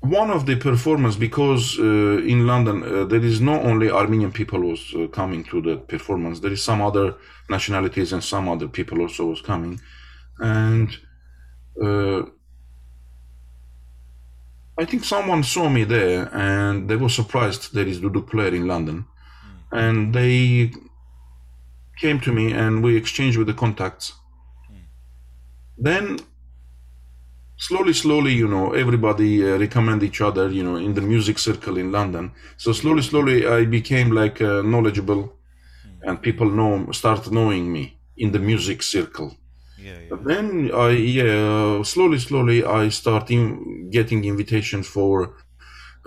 one of the performance because uh, in London uh, there is not only Armenian people was uh, coming to the performance. There is some other nationalities and some other people also was coming, and uh, I think someone saw me there and they were surprised there is Duduk player in London, and they came to me and we exchanged with the contacts. Then slowly slowly you know everybody uh, recommend each other you know in the music circle in london so slowly slowly i became like uh, knowledgeable and people know start knowing me in the music circle Yeah, yeah. then i yeah slowly slowly i start in getting invitations for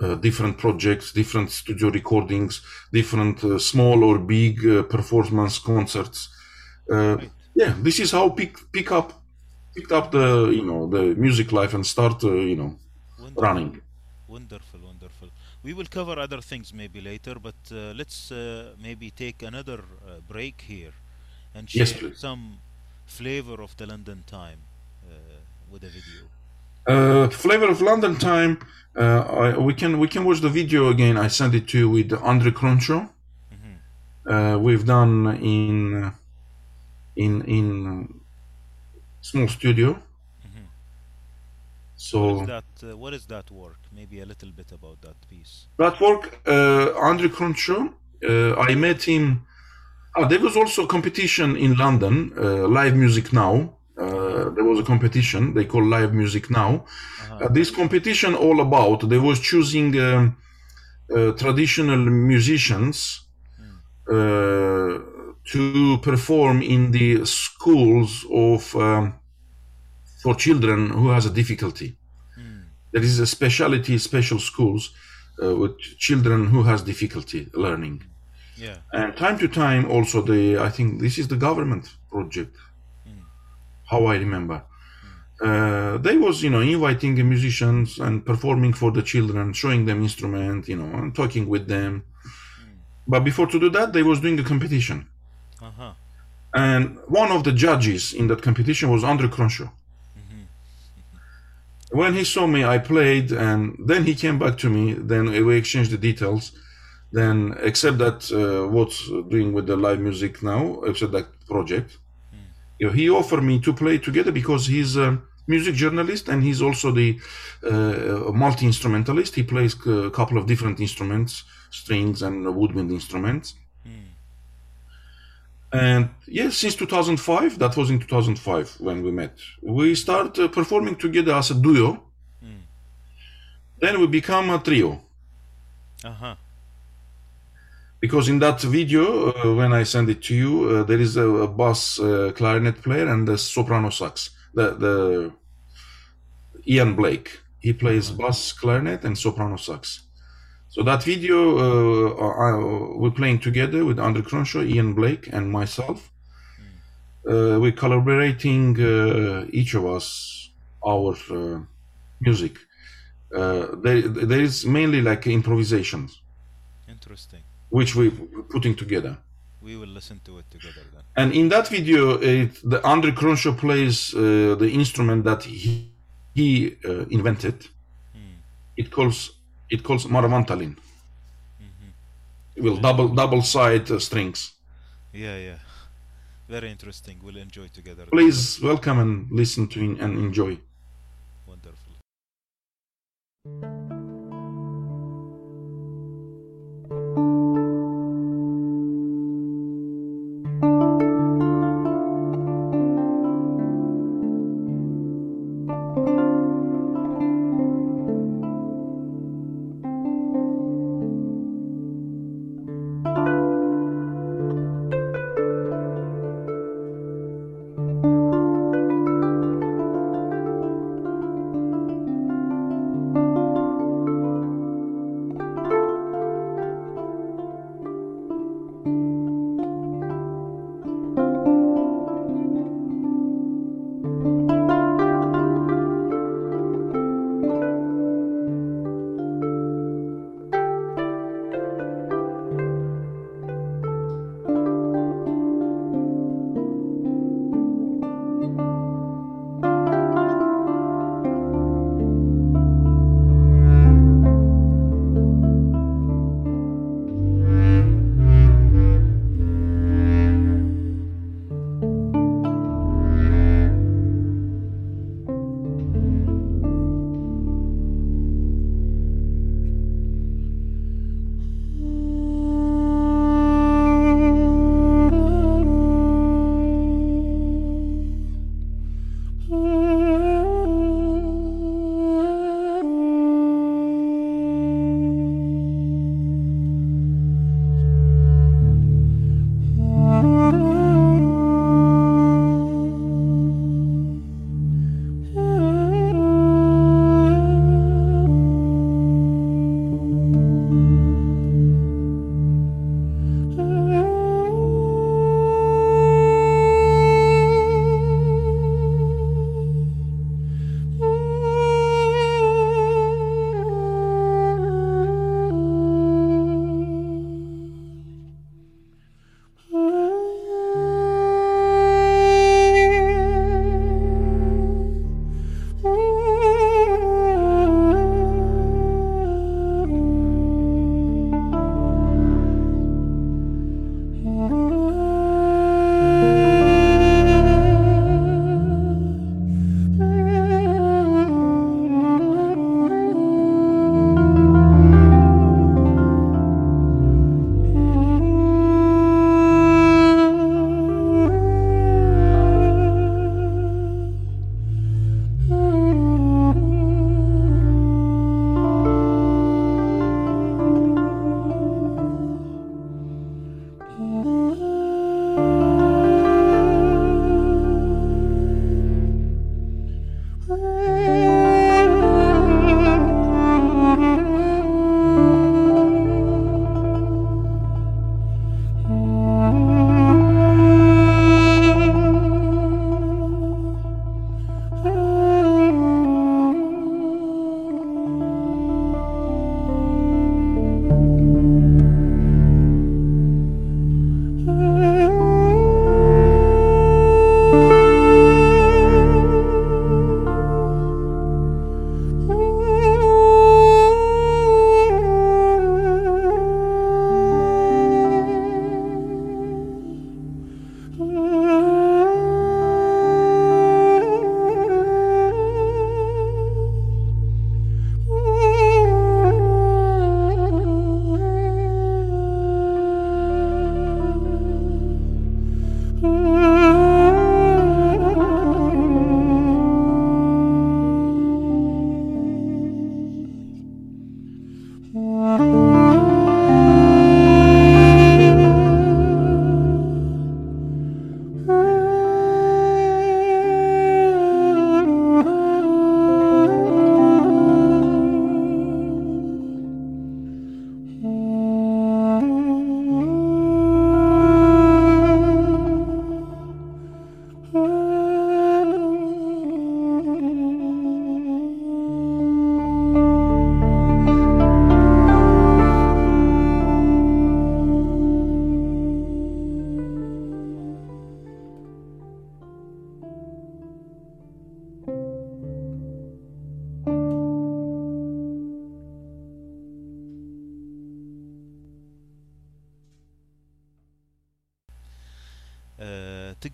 uh, different projects different studio recordings different uh, small or big uh, performance concerts uh, Right. yeah this is how pick pick up picked up the you know the music life and start uh, you know Wonderful. running Wonderful, wonderful. We will cover other things maybe later, but uh, let's uh, maybe take another uh, break here and Yes, share please. some flavor of the London time uh, with a video. uh, flavor of london time uh, I, we can we can watch the video again i sent it to you with andre cronshaw uh, we've done in in in small studio What so is that? Uh, what is that work? Maybe a little bit about that piece. that work uh, andre cronshaw uh, i met him ah, there was also a competition in london uh, live music now uh, there was a competition they call live music now Uh-huh. Uh, this competition all about they was choosing um, uh, traditional musicians uh, to perform in the schools of um, for children who has a difficulty. There is a specialty special schools uh, with children who has difficulty learning. Yeah. and time to time also the i think this is the government project. How i remember. Uh, they was you know inviting musicians and performing for the children showing them instrument you know and talking with them. But before to do that they was doing a competition. And one of the judges in that competition was andre cronshaw. When he saw me i played and then he came back to me then we exchanged the details then except that uh, what's doing with the live music now except that project you know, he offered me to play together because he's a music journalist and he's also the uh, multi instrumentalist he plays a couple of different instruments strings and woodwind instruments and yes, since 2005, that was in 2005 when we met, we start uh, performing together as a duo. Then we become a trio. Uh huh. Because in that video, uh, when I send it to you, uh, there is a, a bass uh, clarinet player and a soprano sax. The, the Ian Blake. He plays bass clarinet and soprano sax. So that video, uh, I, we're playing together with Andre Cronshaw, Ian Blake, and myself. Uh, we're collaborating, uh, each of us, our uh, music. Uh, there, there is mainly like improvisations, Interesting. which we're putting together. We will listen to it together then. And in that video, it, the Andre Cronshaw plays uh, the instrument that he, he uh, invented. It calls it calls maravantalin. With double double side uh, strings. Yeah, yeah. Very interesting. We'll enjoy together. Please welcome and listen to and enjoy. Wonderful.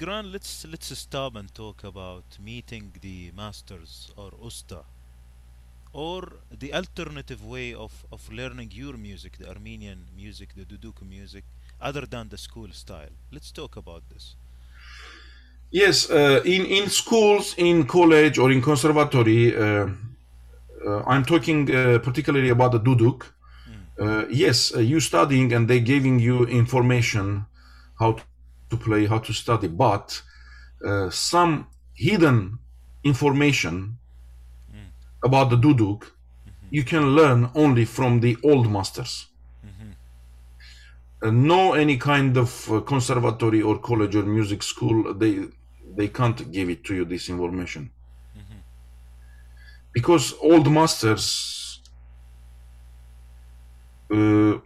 Tigran, let's let's stop and talk about meeting the masters or usta, or the alternative way of, of learning your music, the Armenian music, the Duduk music, other than the school style. Let's talk about this. Yes, uh, in in schools, in college, or in conservatory, uh, uh, I'm talking uh, particularly about the duduk. Uh, yes, uh, you studying and they giving you information how to play, how to study, but uh, some hidden information about the duduk you can learn only from the old masters. Uh, no any kind of uh, conservatory or college or music school they they can't give it to you this information. Because old masters uh,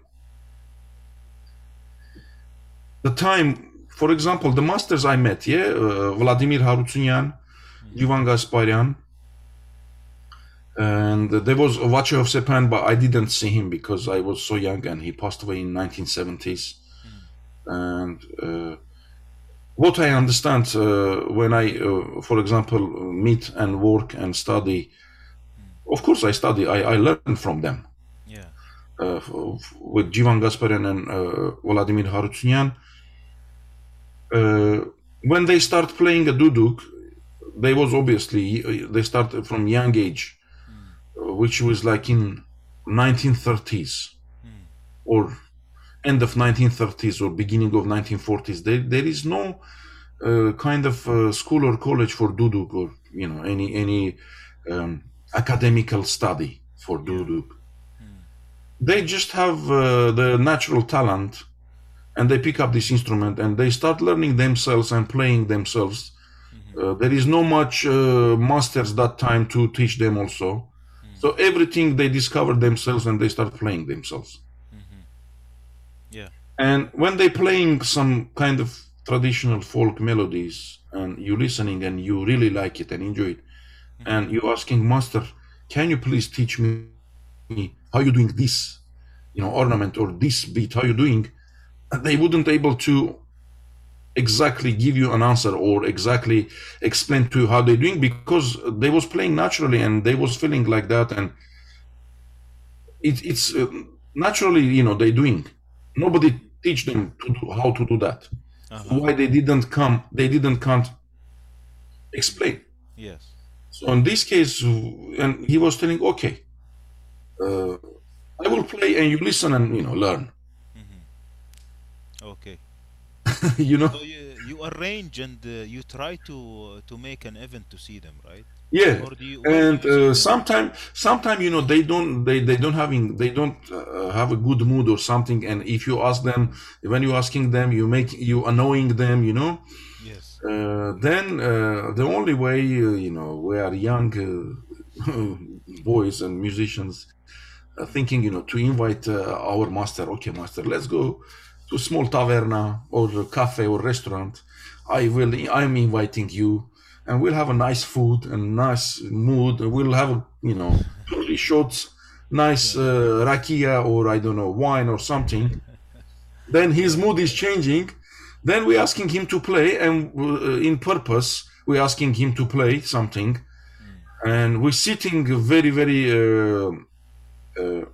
the time for example the masters i met yeah uh, vladimir harutyunyan jivan gasparyan and there was Vache Hovsepyan, but I didn't see him because I was so young and he passed away in 1970s. And uh, what I understand uh, when I, uh, for example, meet and work and study, of course I study, I, I learn from them. Yeah. Uh, f- with Jivan Gasparyan and uh, Vladimir Harutyunyan, when they start playing a duduk, they was obviously they start from young age, uh, which was like in 1930s or end of 1930s or beginning of 1940s. There, there is no uh, kind of uh, school or college for duduk or you know any any um, academical study for duduk. They just have uh, the natural talent and they pick up this instrument and they start learning themselves and playing themselves. Uh, there is no much uh, masters that time to teach them also. So everything they discover themselves and they start playing themselves. Yeah. And when they playing some kind of traditional folk melodies and you listening and you really like it and enjoy it, and you asking master, can you please teach me how you doing this, you know, ornament or this beat, how you doing? They wouldn't able to exactly give you an answer or exactly explain to you how they're doing because they was playing naturally and they was feeling like that and it, it's uh, naturally you know they doing nobody teach them to do, how to do that Uh-huh. why they didn't come they didn't can't explain Yes. so in this case and he was telling okay uh, i will play and you listen and you know learn Okay. [laughs] you know So you, you arrange and uh, you try to uh, to make an event to see them, right? yeah Or do you- and you see them? uh, sometime sometime you know they don't they, they don't having they don't uh, have a good mood or something and if you ask them when you asking them you make you annoying them you know Yes. uh, then uh, the only way uh, you know we are young uh, [laughs] boys and musicians uh, thinking you know to invite uh, our master okay master let's go to small taverna or cafe or restaurant i will i'm inviting you and we'll have a nice food and nice mood we'll have a, you know three shots nice uh, rakia or i don't know wine or something. Then his mood is changing. Then we're asking him to play and uh, in purpose we're asking him to play something. And we're sitting very very uh, uh,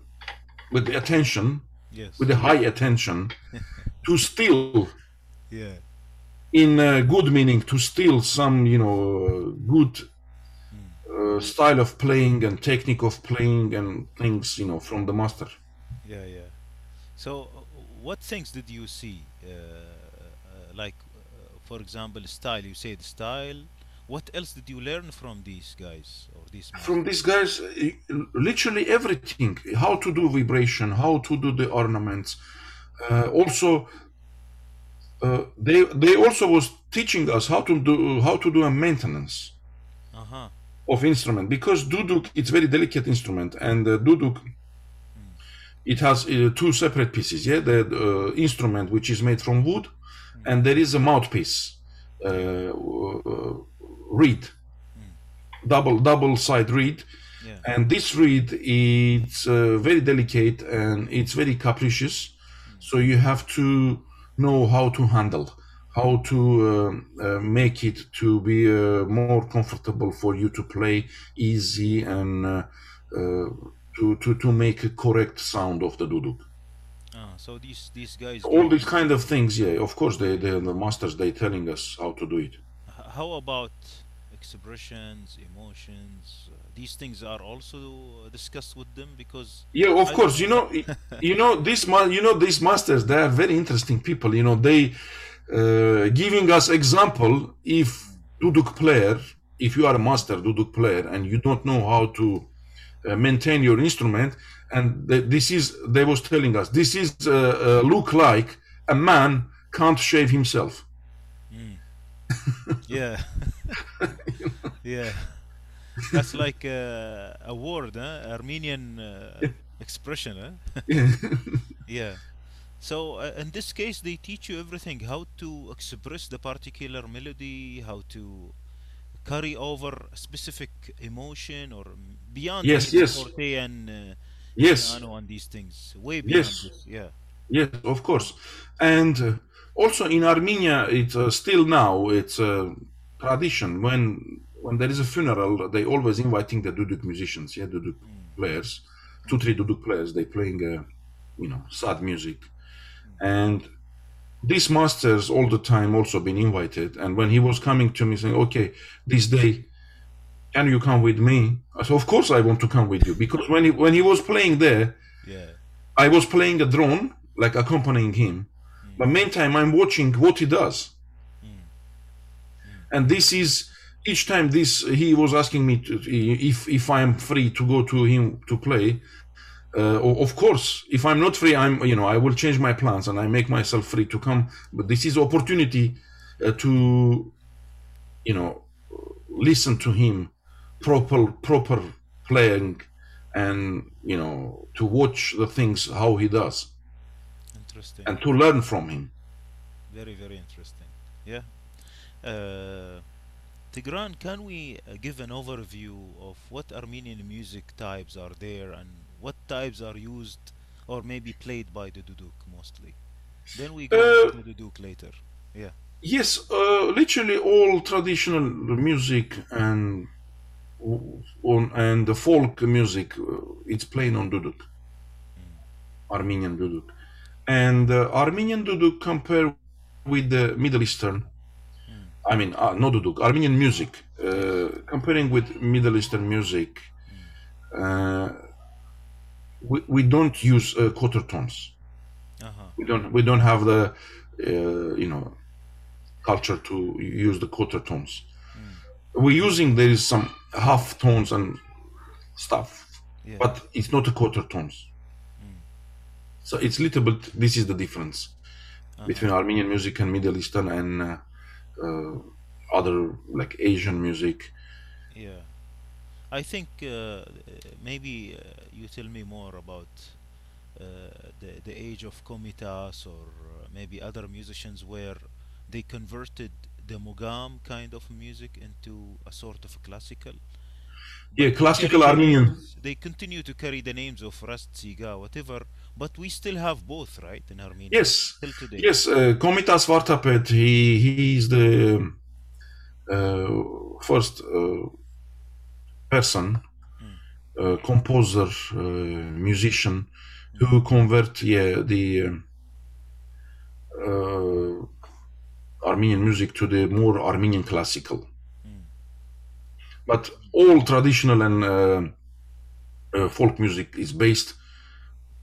with the attention Yes. with a high attention [laughs] to steal Yeah. in uh, good meaning to steal some you know good uh, style of playing and technique of playing and things you know from the master Yeah, yeah. So, uh, what things did you see? Uh, uh, like, uh, for example, style. You said style. What else did you learn from these guys or these from these guys uh, literally everything. How to do vibration how to do the ornaments. Uh, also uh, they they also was teaching us how to do how to do a maintenance Uh huh. of instrument. Because duduk it's very delicate instrument and uh, duduk it has uh, two separate pieces yeah? The uh, instrument which is made from wood and there is a mouthpiece. Uh, reed double double side reed Yeah. and this reed it's uh, very delicate and it's very capricious so you have to know how to handle how to uh, uh, make it to be uh, more comfortable for you to play easy and uh, uh, to, to to make a correct sound of the duduk Ah, so these these guys. all these kind of things yeah of course they, they the masters they telling us how to do it How about expressions, emotions? Uh, these things are also discussed with them because yeah of I course you know [laughs] you know this ma- you know these masters they are very interesting people you know they uh, giving us example if duduk player if you are a master duduk player and you don't know how to uh, maintain your instrument and th- this is they was telling us this is uh, uh, look like a man can't shave himself [laughs] yeah, [laughs] yeah, that's like uh, a word, huh? Armenian uh, expression, huh? [laughs] yeah. So uh, in this case, they teach you everything: how to express the particular melody, how to carry over a specific emotion, or beyond Yes, yes. forte and uh, yes piano and these things, way beyond Yes. this. Yeah. Yes, of course. And uh, also in Armenia, it's uh, still now it's a tradition when when there is a funeral, they always inviting the duduk musicians, yeah, duduk players, two three duduk players. They playing, uh, you know, sad music, and these masters all the time also been invited. And when he was coming to me saying, "Okay, this day." Can you come with me? I said, of course I want to come with you because when he when he was playing there, Yeah. I was playing a drone, like accompanying him. But meantime, I'm watching what he does. And this is each time this he was asking me to, if if I'm free to go to him to play. Uh, of course, if I'm not free, I'm you know I will change my plans and I make myself free to come. But this is opportunity uh, to you know listen to him proper proper playing and you know to watch the things how he does Interesting. and to learn from him Very, very interesting. Yeah. Uh, Tigran, can we uh, give an overview of what Armenian music types are there and what types are used or maybe played by the duduk mostly? Then we go Uh, to the duduk later. Yeah. yes uh, literally all traditional music and on and the folk music uh, it's playing on duduk armenian duduk and uh, armenian duduk compare with the middle eastern. I mean uh, no duduk armenian music uh, comparing with middle eastern music uh, we, we don't use uh, quarter tones. Uh-huh. we don't we don't have the uh, you know culture to use the quarter tones. We're using there is some half tones and stuff Yeah. but it's not a quarter tones so it's little bit this is the difference between armenian music and middle eastern and uh, uh, other like asian music Yeah. I think uh, maybe uh, you tell me more about uh, the the age of Komitas or uh, maybe other musicians where they converted the mugam kind of music into a sort of classical. yeah classical armenian They continue to carry the names of Rast, Siga, whatever, but we still have both, right, in Armenia? yes Till today. Yes, uh, Komitas Vartapet, he he is the uh, first uh, person, uh, composer, uh, musician who convert yeah the uh, Armenian music to the more Armenian classical. But all traditional and uh, uh, folk music is based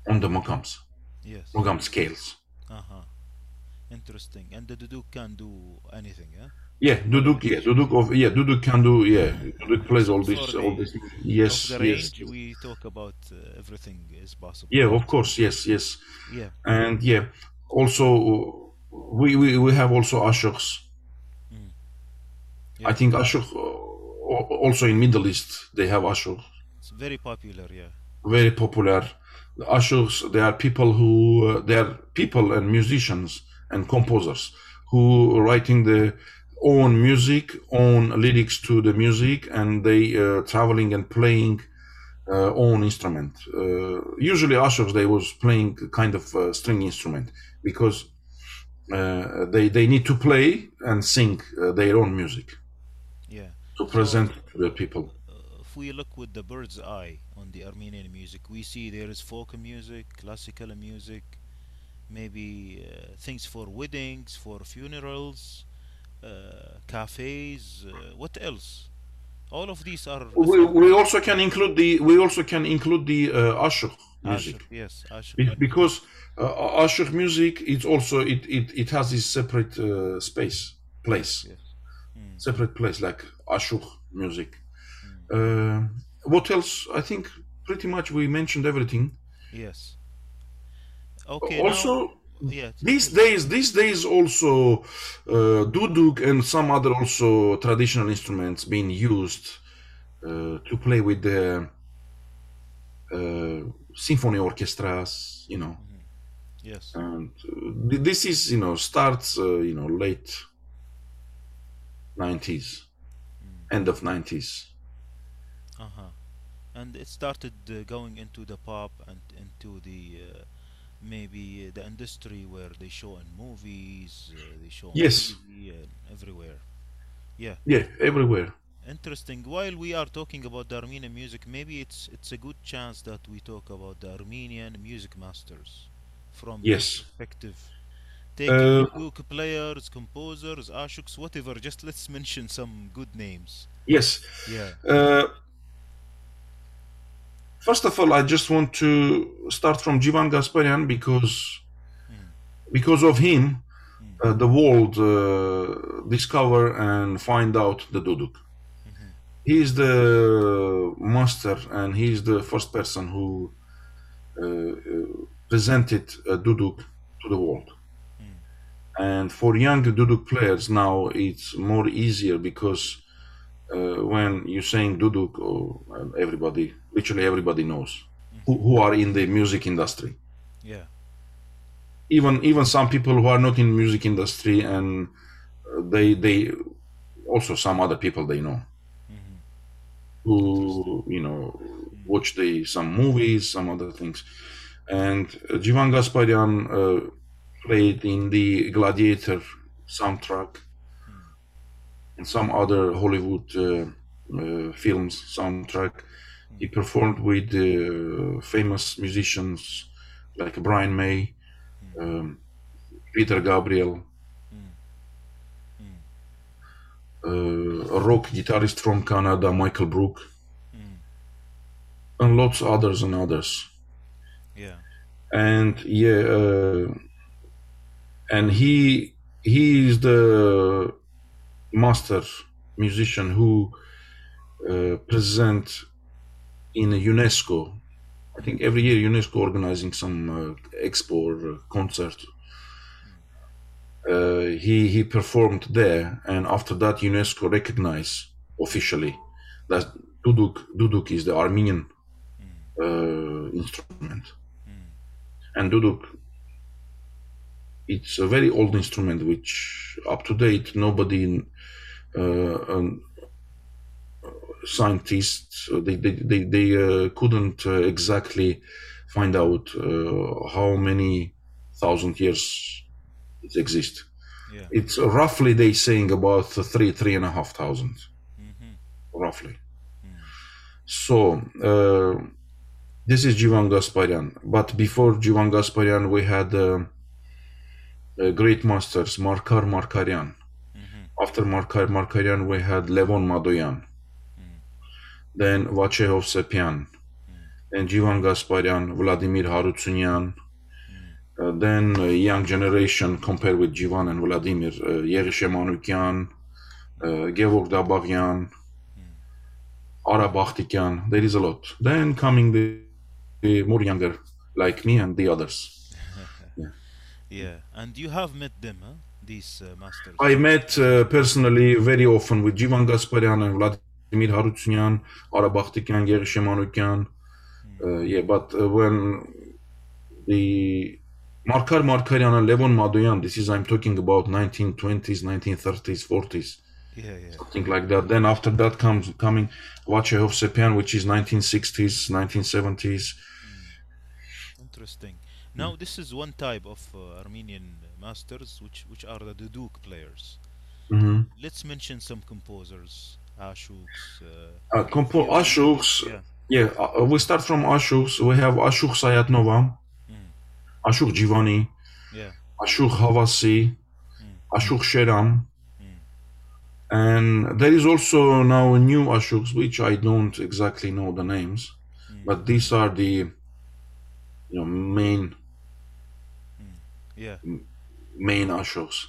on the Mogams, Yes. Mogam scales. Uh-huh. Interesting. And the Duduk can do anything, yeah? Yeah, Duduk, yeah, Duduk of yeah, Duduk can do yeah, Duduk plays all this, all this. Yes, of the yes, range, we talk about uh, everything is possible. yeah, of course, yes, yes, Yeah. and yeah, also uh, we we, we have also ashuks. Yeah. I think ashuk uh, also in Middle East they have ashuk, It's very popular, yeah. very popular. The ashuks, they are people who uh, they are people and musicians and composers who are writing the own music, own lyrics to the music, and they uh, traveling and playing uh, own instrument. Uh, usually, ushers they was playing kind of uh, string instrument because uh, they they need to play and sing uh, their own music Yeah. to present to the people. We look with the bird's eye on the Armenian music, we see there is folk music, classical music, maybe uh, things for weddings, for funerals, uh, cafes. Uh, what else? All of these are We, we also can include the we also can include the uh, ashur music Ashur, yes, Ashur. Be- because uh, ashur music it's also it it, it has this separate uh, space place Yes. Mm. separate place like ashur music. Uh, what else? I think pretty much we mentioned everything. Yes. Okay. also. now, yeah. These days, these days also, uh, duduk and some other also traditional instruments being used uh, to play with the uh, symphony orchestras, you know. Yes. And uh, this is, you know, starts, uh, you know, late 90s, end of 90s. Uh-huh. And it started uh, going into the pop and into the uh, maybe uh, the industry where they show in movies, uh, they show on Yes. Everywhere. Yeah, Yeah, everywhere. interesting. While we are talking about the Armenian music, maybe it's it's a good chance that we talk about the Armenian music masters from Yes. perspective. Taking Uh, book players, composers, ashuks, whatever. Just let's [laughs] mention some good names. Yes. Yeah. First of all, I just want to start from Jivan Gasparyan because because of him, uh, the world uh, discover and find out the duduk. He is the master and he is the first person who uh, uh, presented duduk to the world. And for young duduk players now, it's more easier because uh, when you're saying duduk, or uh, everybody, literally everybody knows who, who are in the music industry. Yeah. Even even some people who are not in music industry and uh, they they also some other people they know who you know watch the some movies, some other things. And uh, Jivan Gasparyan uh, played in the Gladiator soundtrack and some other Hollywood uh, uh, films soundtrack. He performed with uh, famous musicians like Brian May, um, Peter Gabriel, uh, a rock guitarist from Canada, Michael Brook, and lots others and others. Yeah. And yeah, uh, and he he is the master musician who uh, present in UNESCO. I think every year UNESCO organizing some uh, expo or uh, concert. Uh, he he performed there, and after that UNESCO recognized officially that duduk duduk is the Armenian uh, instrument, and duduk it's a very old instrument which up to date nobody uh, um, scientists uh, they they they, they uh, couldn't uh, exactly find out uh, how many thousand years it exists. Yeah. it's roughly they saying about three three and a half thousand. Roughly. So uh, this is Jivan Gasparyan. But before Jivan Gasparyan we had uh, uh, great masters Markar Markarian after Markar Markarian we had Levon Madoyan. Then Vache Hovsepyan then Jivan Gasparyan Vladimir Harutyunyan. Uh, then uh, young generation compared with Jivan and Vladimir uh, Yerishe Manukyan uh, Gevorg Dabagyan Ara Bakhtikyan there is a lot. Then coming the, the more younger like me and the others Yeah. And you have met them, huh? These uh, masters. I met uh, personally very often with Jivan Gasparyan and Vladimir Harutyunyan, Ara Bakhtikyan, Manukyan. Uh, yeah, but uh, when the Markar Markaryan and Levon Madoyan, this is I'm talking about 1920s, 1930s, 40s, Yeah, yeah. something like that. Then after that comes coming Vache Hovsepyan, which is 1960s, 1970s. Interesting. Now, this is one type of uh, Armenian masters, which which are the duduk players. Mhm. Let's mention some composers, Ashuks, uh, Uh, compo-. Ashuks, Yeah. yeah, uh, we start from Ashuks. We have Ashuk Sayat-Nova, Mm. Ashuk Jivani, Yeah. Ashuk Havasi, Ashuk Sheram, Mm. and there is also now a new Ashuks, which I don't exactly know the names, Mm. but these are the you know main Yeah. main Ashuks,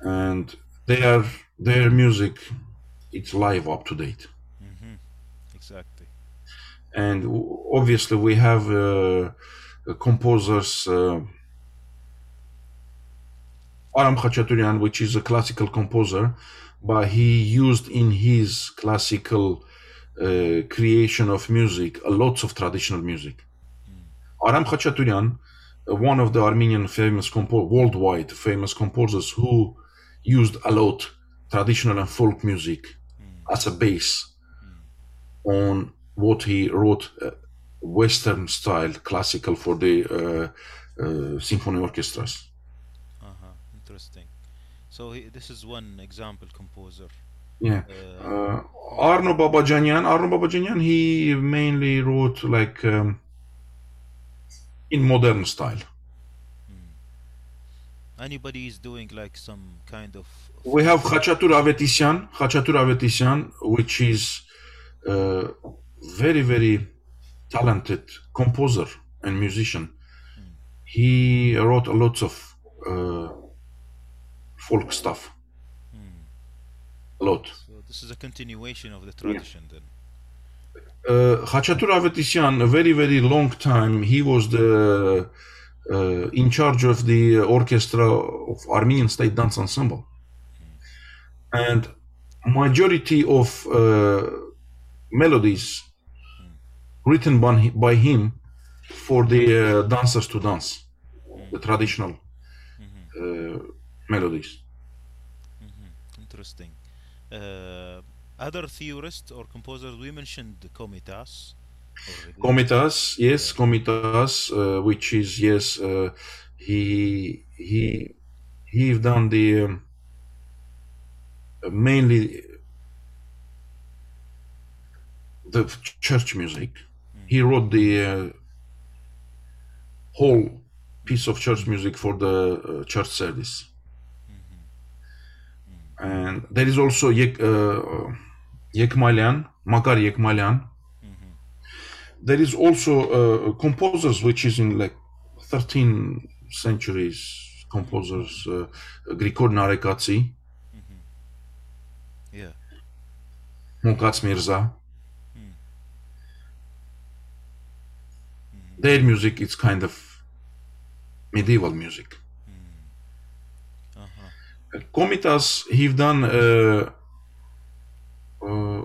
and they are their music. It's live up to date. hmm Exactly. and obviously we have uh, composers uh, Aram Khachaturian, which is a classical composer, but he used in his classical uh, creation of music a lots of traditional music. Aram Khachaturian, one of the Armenian famous compo- worldwide famous composers who used a lot traditional and folk music as a base on what he wrote uh, Western style classical for the uh, uh, symphony orchestras. Uh-huh. Interesting. So he, this is one example composer. Yeah. Uh, Uh, Arno Babajanian, Arno Babajanian, he mainly wrote like um, in modern style. anybody is doing like some kind of We have Khachatur Avetisyan, Khachatur Avetisyan, which is uh, very, very talented composer and musician. He wrote a lot of uh, folk stuff. A lot. so this is a continuation of the tradition then. Uh, a very, very long time, he was the uh, in charge of the orchestra of Armenian State Dance Ensemble. And majority of uh, melodies written by, by him for the uh, dancers to dance, the traditional uh, melodies. Interesting. Other theorists or composers, we mentioned Komitas. already. Komitas, yes, Komitas, uh, which is yes, uh, he he he done the um, mainly the church music. He wrote the uh, whole piece of church music for the uh, church service. And there is also uh, Yekmalian, Makar Yekmalian, there is also uh, composers which is in like 13 centuries composers uh, Grigor Narekatsi, Yeah. Monkats Mirza. Their music is kind of medieval music. Uh-huh. Uh, Komitas, he've done, uh, uh,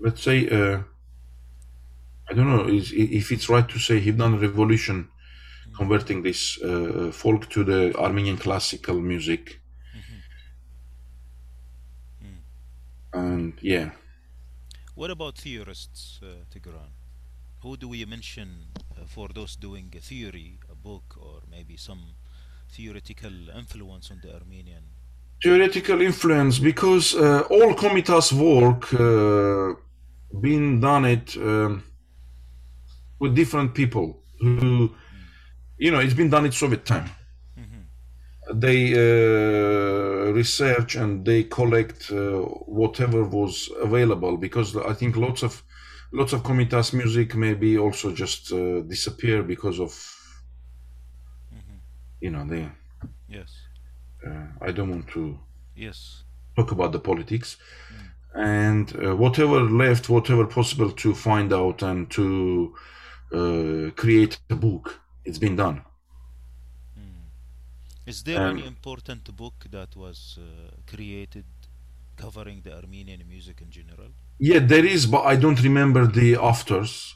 let's say, uh, I don't know is, if it's right to say a revolution converting this uh, folk to the Armenian classical music. And yeah, What about theorists, uh, Tigran? Who do we mention uh, for those doing a theory, a book, or maybe some theoretical influence on the Armenian? Theoretical influence because uh, all Komitas work uh, been done it um, with different people who you know it's been done in Soviet time. They uh, research and they collect uh, whatever was available because I think lots of lots of Komitas music maybe also just uh, disappear because of you know they Yes. Uh, I don't want to Yes. talk about the politics and uh, whatever left whatever possible to find out and to uh, create a book it's been done Is there Um, any important book that was uh, created covering the Armenian music in general? yeah there is but i don't remember the authors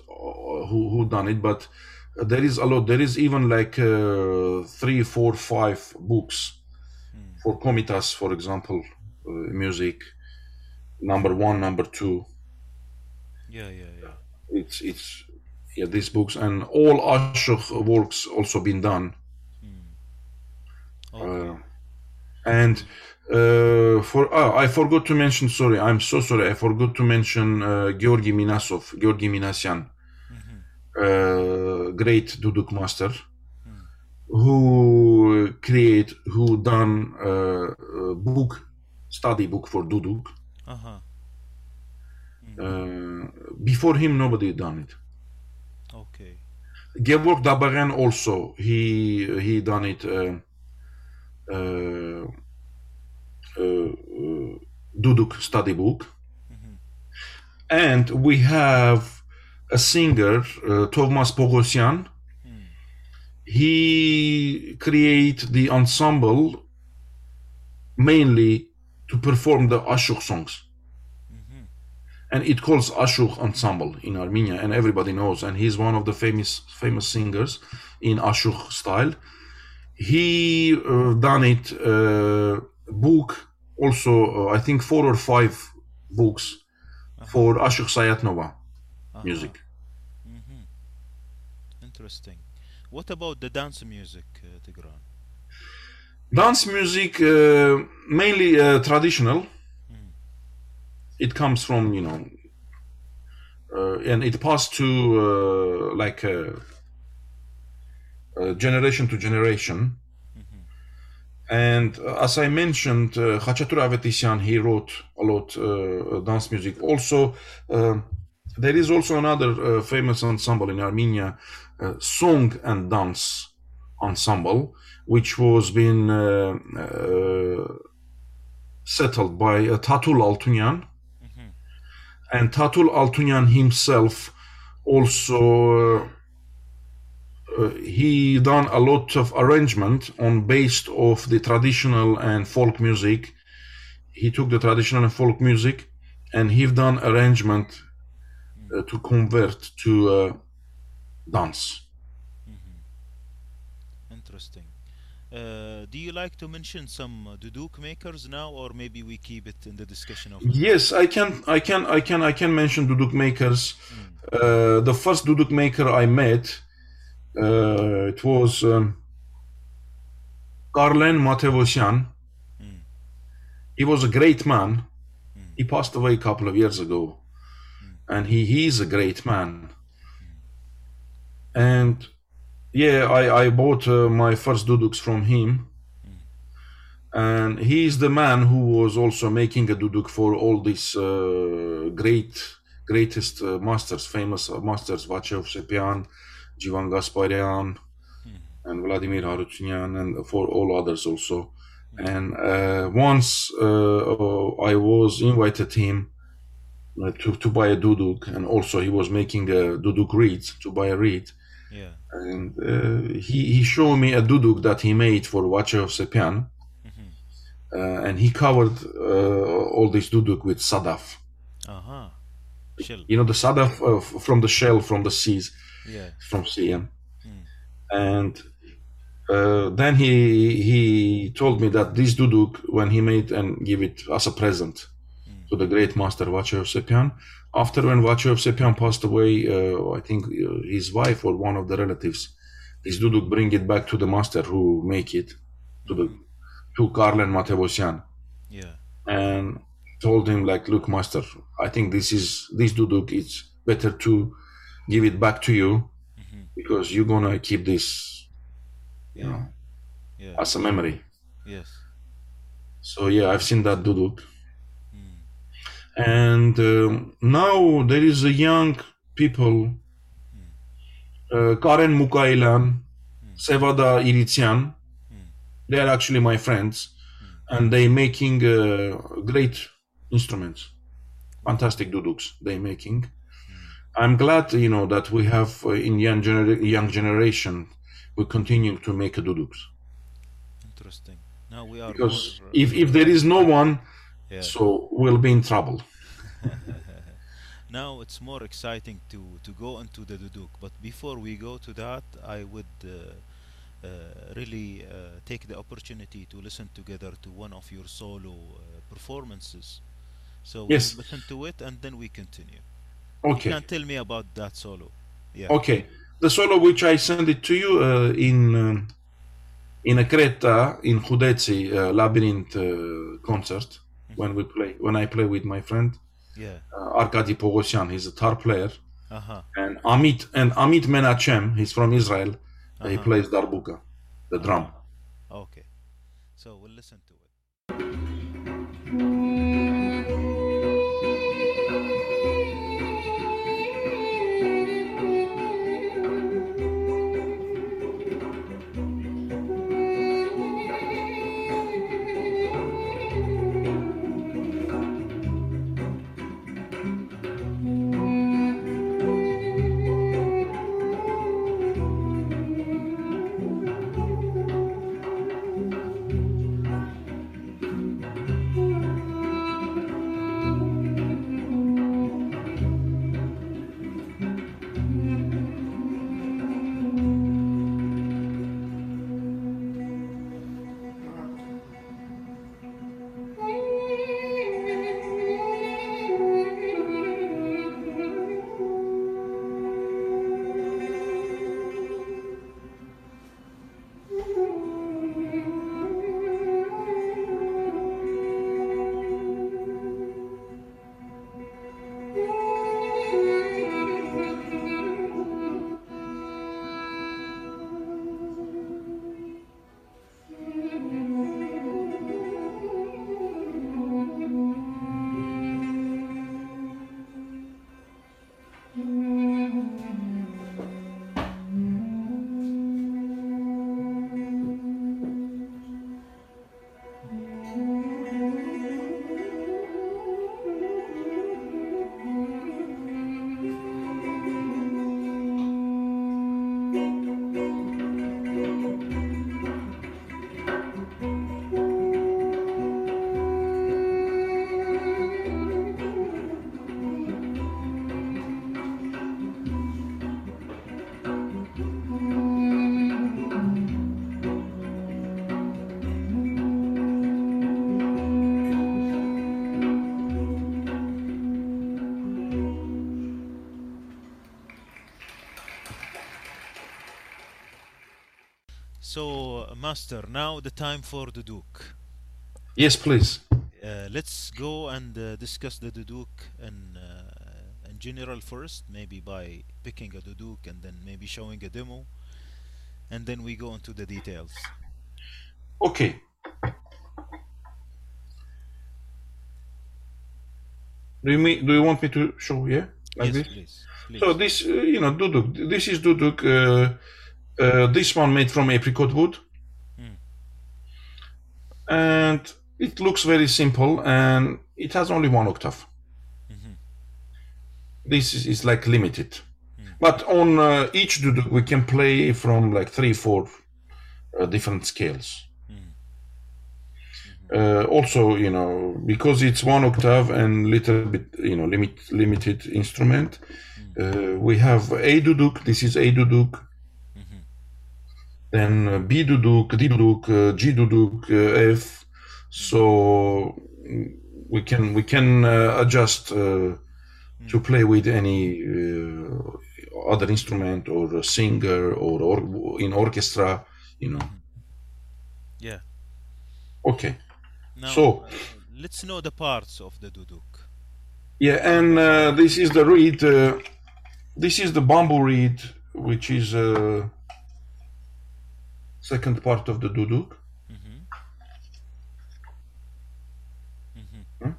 who who done it but there is a lot there is even like uh, three four five books for Komitas for example uh, music number one number two Yeah, yeah, yeah. it's it's yeah these books and all ashok works also been done Okay. And uh, for oh, I forgot to mention. Sorry, I'm so sorry. I forgot to mention uh, Georgi Minasov, Georgi Minasyan, uh, great duduk master, who create, who done uh, a book, study book for duduk. Uh-huh. Uh, before him, nobody done it. Okay. Gevorg Dabagyan also he he done it. Uh, uh, uh, uh, duduk study book, and we have a singer, uh, Thomas Pogosyan. He create the ensemble mainly to perform the Ashuk songs. And it calls Ashuk ensemble in Armenia, and everybody knows. And he's one of the famous famous singers in Ashuk style. He uh, done it uh, book also uh, I think four or five books for Ashok Sayat-Nova music. Interesting. What about the dance music, uh, Tigran? Dance music uh, mainly uh, traditional. It comes from you know, uh, and it passed to uh, like uh, uh, generation to generation. And uh, as I mentioned, uh, Khachatur Avetisyan, he wrote a lot uh, dance music. Also, uh, there is also another uh, famous ensemble in Armenia, uh, song and dance ensemble, which was been uh, uh, settled by uh, Tatul Altunyan. And Tatul Altunyan himself also uh, uh, he done a lot of arrangement on based of the traditional and folk music. He took the traditional and folk music, and he've done arrangement uh, to convert to uh, dance. Interesting. Uh, do you like to mention some uh, duduk makers now, or maybe we keep it in the discussion of? Yes, I can, I can, I can, I can mention duduk makers. Uh, the first duduk maker I met, uh, it was um, Karlen Matevosyan. He was a great man. He passed away a couple of years ago, and he, he is a great man. And yeah, I, I bought uh, my first duduks from him. And he is the man who was also making a duduk for all these uh, great, greatest uh, masters, famous uh, masters, Vache Hovsepyan, Jivan Gasparyan, and Vladimir Harutyunyan, and for all others also. And uh, once uh, I was invited him to, to buy a duduk, and also he was making a duduk reed to buy a reed Yeah. and uh, he he showed me a duduk that he made for Vache Hovsepyan, uh, and he covered uh, all this duduk with sadaf. Uh huh. Chill. You know the sadaf uh, from the shell from the seas, Yeah. from CM, and uh, then he he told me that this duduk when he made and give it as a present to the great master Vache Hovsepyan. After when Vache Hovsepyan passed away, uh, I think uh, his wife or one of the relatives, this duduk bring it back to the master who make it to the to Karlen Matevosyan Yeah. and told him like, look, master, I think this is this duduk. It's better to give it back to you because you're gonna keep this, you know, Yeah. as a memory. Yes. So yeah, I've seen that duduk. And um, now there is a young people, uh, Karen Mukailan, Sevada Irityan. They are actually my friends, and they making uh, great instruments, fantastic duduks they making. I'm glad you know that we have uh, in young gener- young generation we continue to make duduks Interesting. Now we are because more, uh, if if there is no one, yeah. so we'll be in trouble. [laughs] now it's more exciting to to go into the duduk. But before we go to that, I would uh, uh, really uh, take the opportunity to listen together to one of your solo uh, performances. So Yes. we'll listen to it and then we continue. Okay. You can tell me about that solo. Yeah. Okay. The solo which I send it to you uh, in um, in a Creta in Houdetsi uh, Labyrinth uh, concert when we play when I play with my friend Yeah. uh, Arkady Pogosyan. He's a tar player, Uh huh. and Amit and Amit Menachem. He's from Israel. He Uh-huh. plays darbuka, the drum. Okay. So we'll listen to it. So, uh, Master, now the time for the Duke. Yes, please. Uh, let's go and uh, discuss the duduk in, uh, in general first, maybe by picking a duduk and then maybe showing a demo, and then we go into the details. Okay. Do you mean, do you want me to show here like yes, this? please. please. So this, uh, you know, duduk. This is duduk. Uh, this one made from apricot wood, Hmm. and it looks very simple, and it has only one octave. Mhm. This is, is like limited, but on uh, each duduk we can play from like three, four uh, different scales. Uh, also, you know, because it's one octave and little bit, you know, limit limited instrument, uh, we have A duduk. This is A duduk. Then uh, B duduk, D duduk, uh, G duduk, uh, F. So we can we can uh, adjust uh, to play with any uh, other instrument or a singer or, or in orchestra. You know. yeah. Okay. Now, So- uh, let's know the parts of the duduk. Yeah, and uh, this is the reed. Uh, this is the bamboo reed, which is uh, second part of the duduk. Hmm?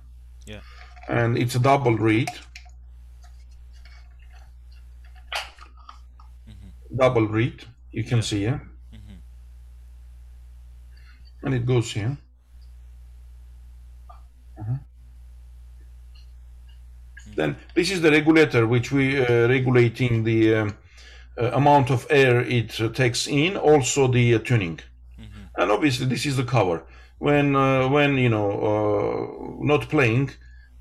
Yeah. And it's a double reed. Double read, you can see here. And it goes here. Uh-huh. Then this is the regulator, which we uh, regulating the um, amount of air it uh, takes in, also the uh, tuning, and obviously this is the cover. When uh, when you know uh, not playing,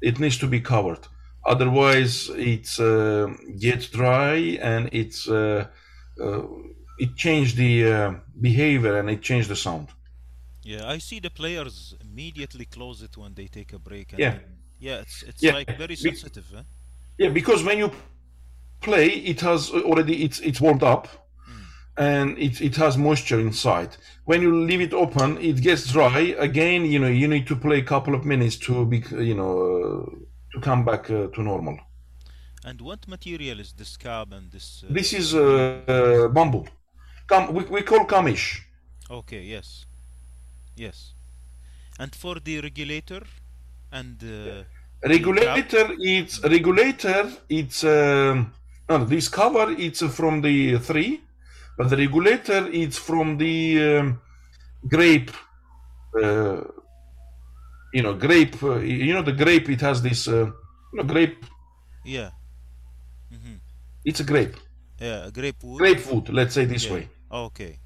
it needs to be covered. Otherwise, it's uh, gets dry and it's uh, uh, it change the uh, behavior and it change the sound. Yeah, I see the players immediately close it when they take a break. And Yeah. yeah, it's it's Yeah, like very be- sensitive. Huh? Yeah, because when you play, it has already it's it's warmed up, and it, it has moisture inside. When you leave it open, it gets dry. Again, you know, you need to play a couple of minutes to be, you know, uh, to come back uh, to normal. And what material is this cab and this? Uh, This is uh, uh, bamboo. Kam, we, we call kamish. Okay, yes. Yes. And for the regulator and uh, Regulator, it's regulator. It's um, no, this cover. It's from the three, but the regulator it's from the um, grape. Uh, you know, grape. Uh, you know, the grape. It has this. Uh, you know, grape. yeah. hmm It's a grape. Yeah, a grape wood. Grape wood. Let's say this Yeah. way, Okay.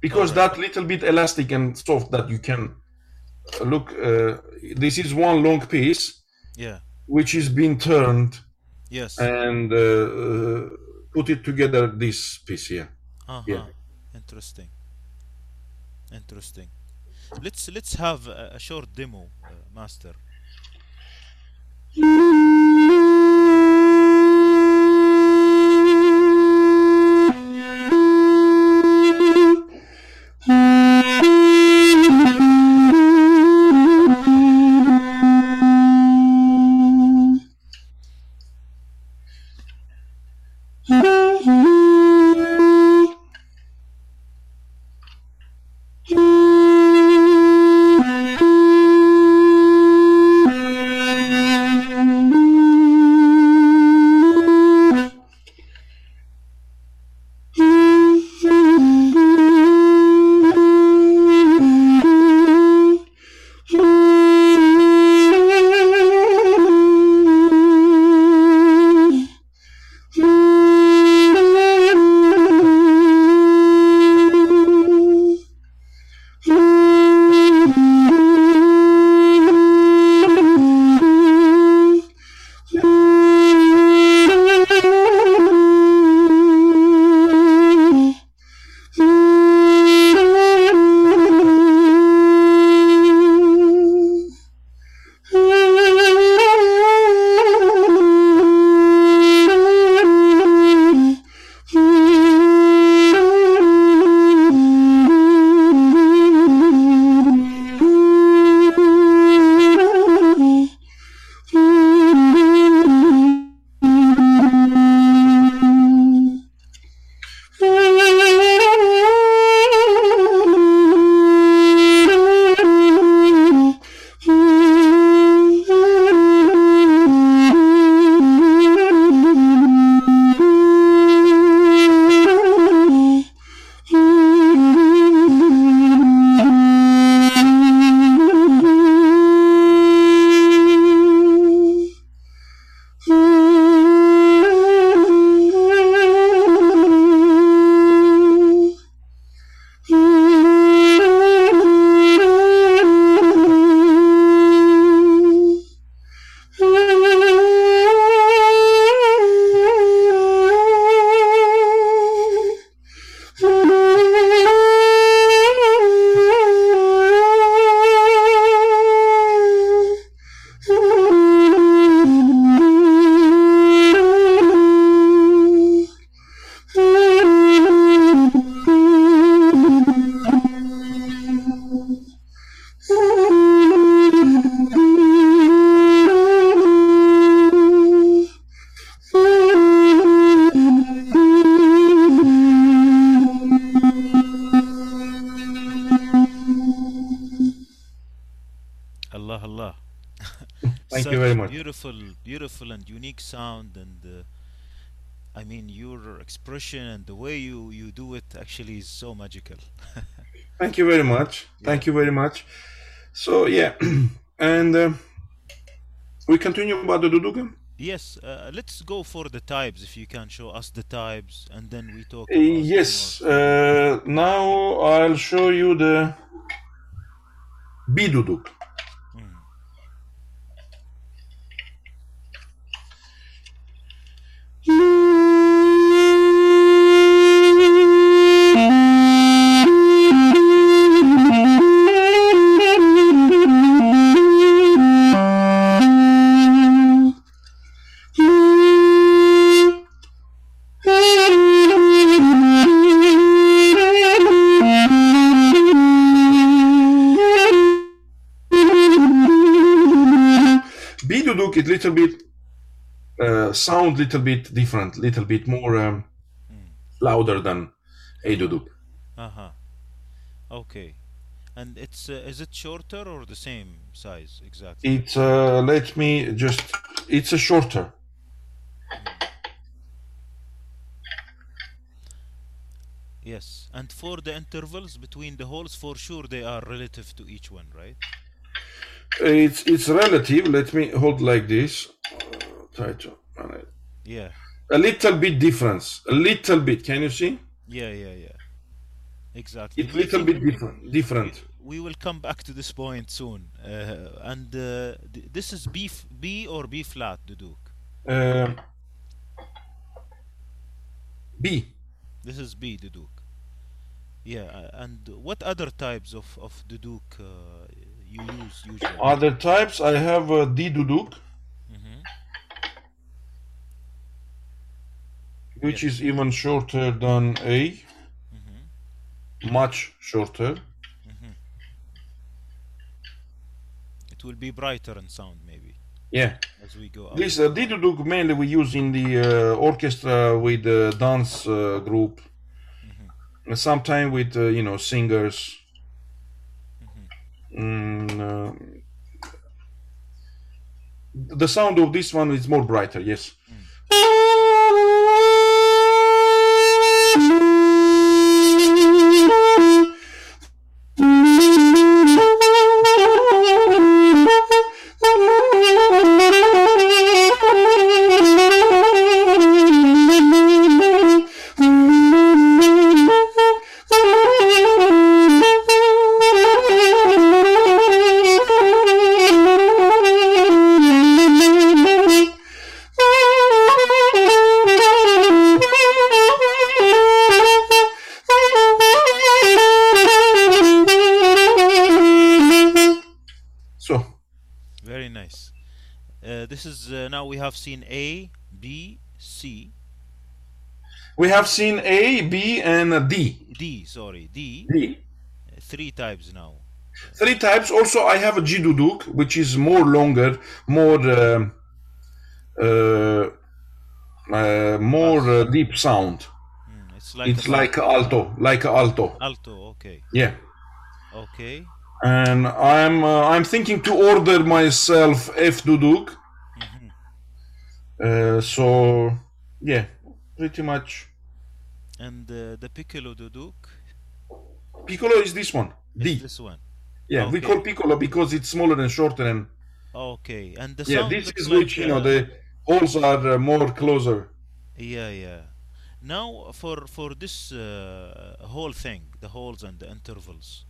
because Alright. that little bit elastic and soft that you can uh, look. Uh, this is one long piece Yeah. which is being turned Yes. and uh, uh, put it together this piece here. Uh-huh. yeah. Interesting. Interesting. Let's let's have a, a short demo, uh, master. [laughs] Beautiful, beautiful and unique sound, and uh, I mean your expression and the way you you do it actually is so magical. [laughs] Thank you very much. Thank you very much. So yeah, [clears throat] and uh, we continue about the duduk. yes, uh, let's go for the types if you can show us the types, and then we talk. About Yes. Uh, now I'll show you the biduduk. Little bit uh, sound little bit different, little bit more um, louder than A duduk. Uh huh. Okay. And it's uh, is it shorter or the same size exactly? It's uh, let me just it's a shorter. Yes. And for the intervals between the holes, for sure they are relative to each one, right? It's it's relative. Let me hold like this. Uh, try to Yeah. a little bit difference. A little bit. Can you see? Yeah, yeah, yeah. Exactly. It's a little bit different. Different. We will come back to this point soon. Uh, and uh, this is B, B or B flat, Duduk. Uh, B. This is B, Duduk. Yeah, uh, and what other types of, of Duduk uh, you use usually? Other types. I have uh, D duduk, Mhm. which is even shorter than A. Mhm. Much shorter. It will be brighter in sound, maybe, Yeah. as we go. This uh, D duduk mainly we use in the uh, orchestra with the dance uh, group. Sometimes with uh, you know singers. Mm, uh, the sound of this one is more brighter. Yes. Seen A, B, C, we have seen A, B, and uh, D. D. Sorry, D. D. Three types now. Three types. Also, I have a G duduk, which is more longer, more um uh, uh, more uh, deep sound. Hmm, it's like It's like alto, like alto. alto. Okay, Yeah. okay. And I'm uh, I'm thinking to order myself F duduk. Uh, so yeah, pretty much. And uh, the piccolo duduk Piccolo is this one. is D. this one. Yeah, we call piccolo because it's smaller and shorter and Okay, and the yeah, this is like, which you know uh, the holes are uh, more closer. Yeah, yeah. Now for for this uh, whole thing, the holes and the intervals.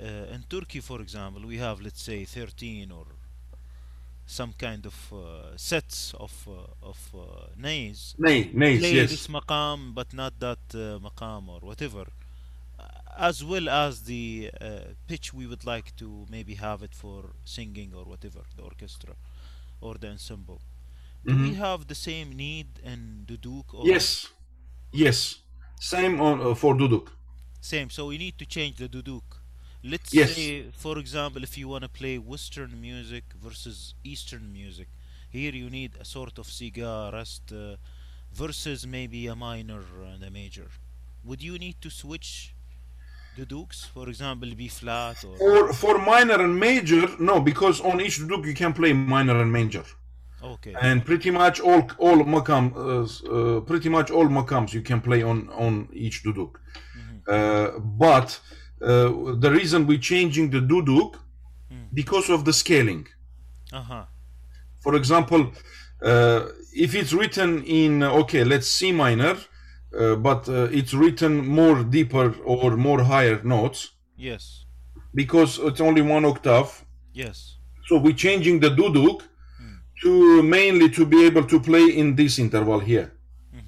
Uh, in Turkey, for example, we have let's say 13 or some kind of uh, sets of uh, of uh, nays. Nay, nays, Play yes. this maqam, but not that uh, maqam or whatever. Uh, As well as the uh, pitch we would like to maybe have it for singing or whatever, the orchestra or the ensemble. Do we have the same need in Duduk? Or Mm-hmm. Yes, yes. Same on uh, for duduk. Same. So we need to change the duduk. Let's Yes. say, for example, if you want to play Western music versus Eastern music, here you need a sort of siga rest uh, versus maybe a minor and a major. Would you need to switch duduks, for example, B flat or For for minor and major, no, because on each duduk you can play minor and major, okay? and pretty much all all makam, uh, uh, pretty much all makams you can play on on each duduk. Uh, but uh, the reason we're changing the duduk because of the scaling. Uh huh. For example, uh, if it's written in okay, let's C minor, uh, but uh, it's written more deeper or more higher notes Yes. because it's only one octave. Yes. So we're changing the duduk to mainly to be able to play in this interval here,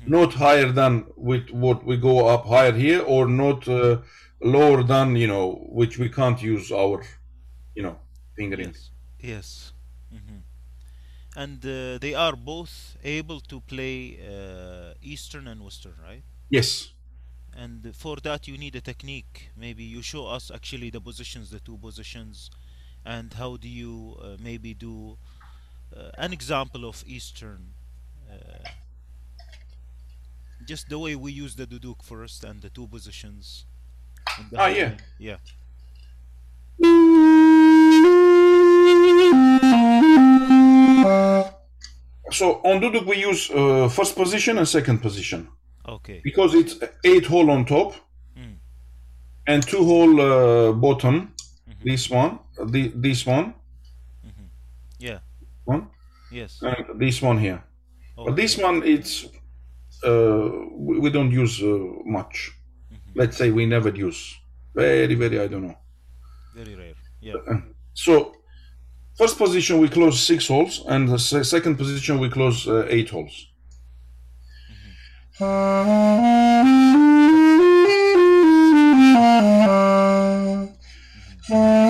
not higher than with what we go up higher here, or not uh, lower than you know which we can't use our, you know, fingering. Yes. Yes. hmm And uh, they are both able to play uh, Eastern and Western, right? Yes. And for that, you need a technique. Maybe you show us actually the positions, the two positions, and how do you uh, maybe do uh, an example of Eastern, uh, just the way we use the duduk first and the two positions Ah, yeah. Yeah. So on duduk we use uh, first position and second position Okay. because it's eight hole on top Mm. and two hole uh, bottom. Mhm. This one, the, this one, Yeah. one, Yes. and this one here. Okay. But this one, it's uh, we, we don't use uh, much. Let's say we never use. Very, very, I don't know. Very rare. Yeah. So first position we close six holes, and the second position we close uh, eight holes. hmm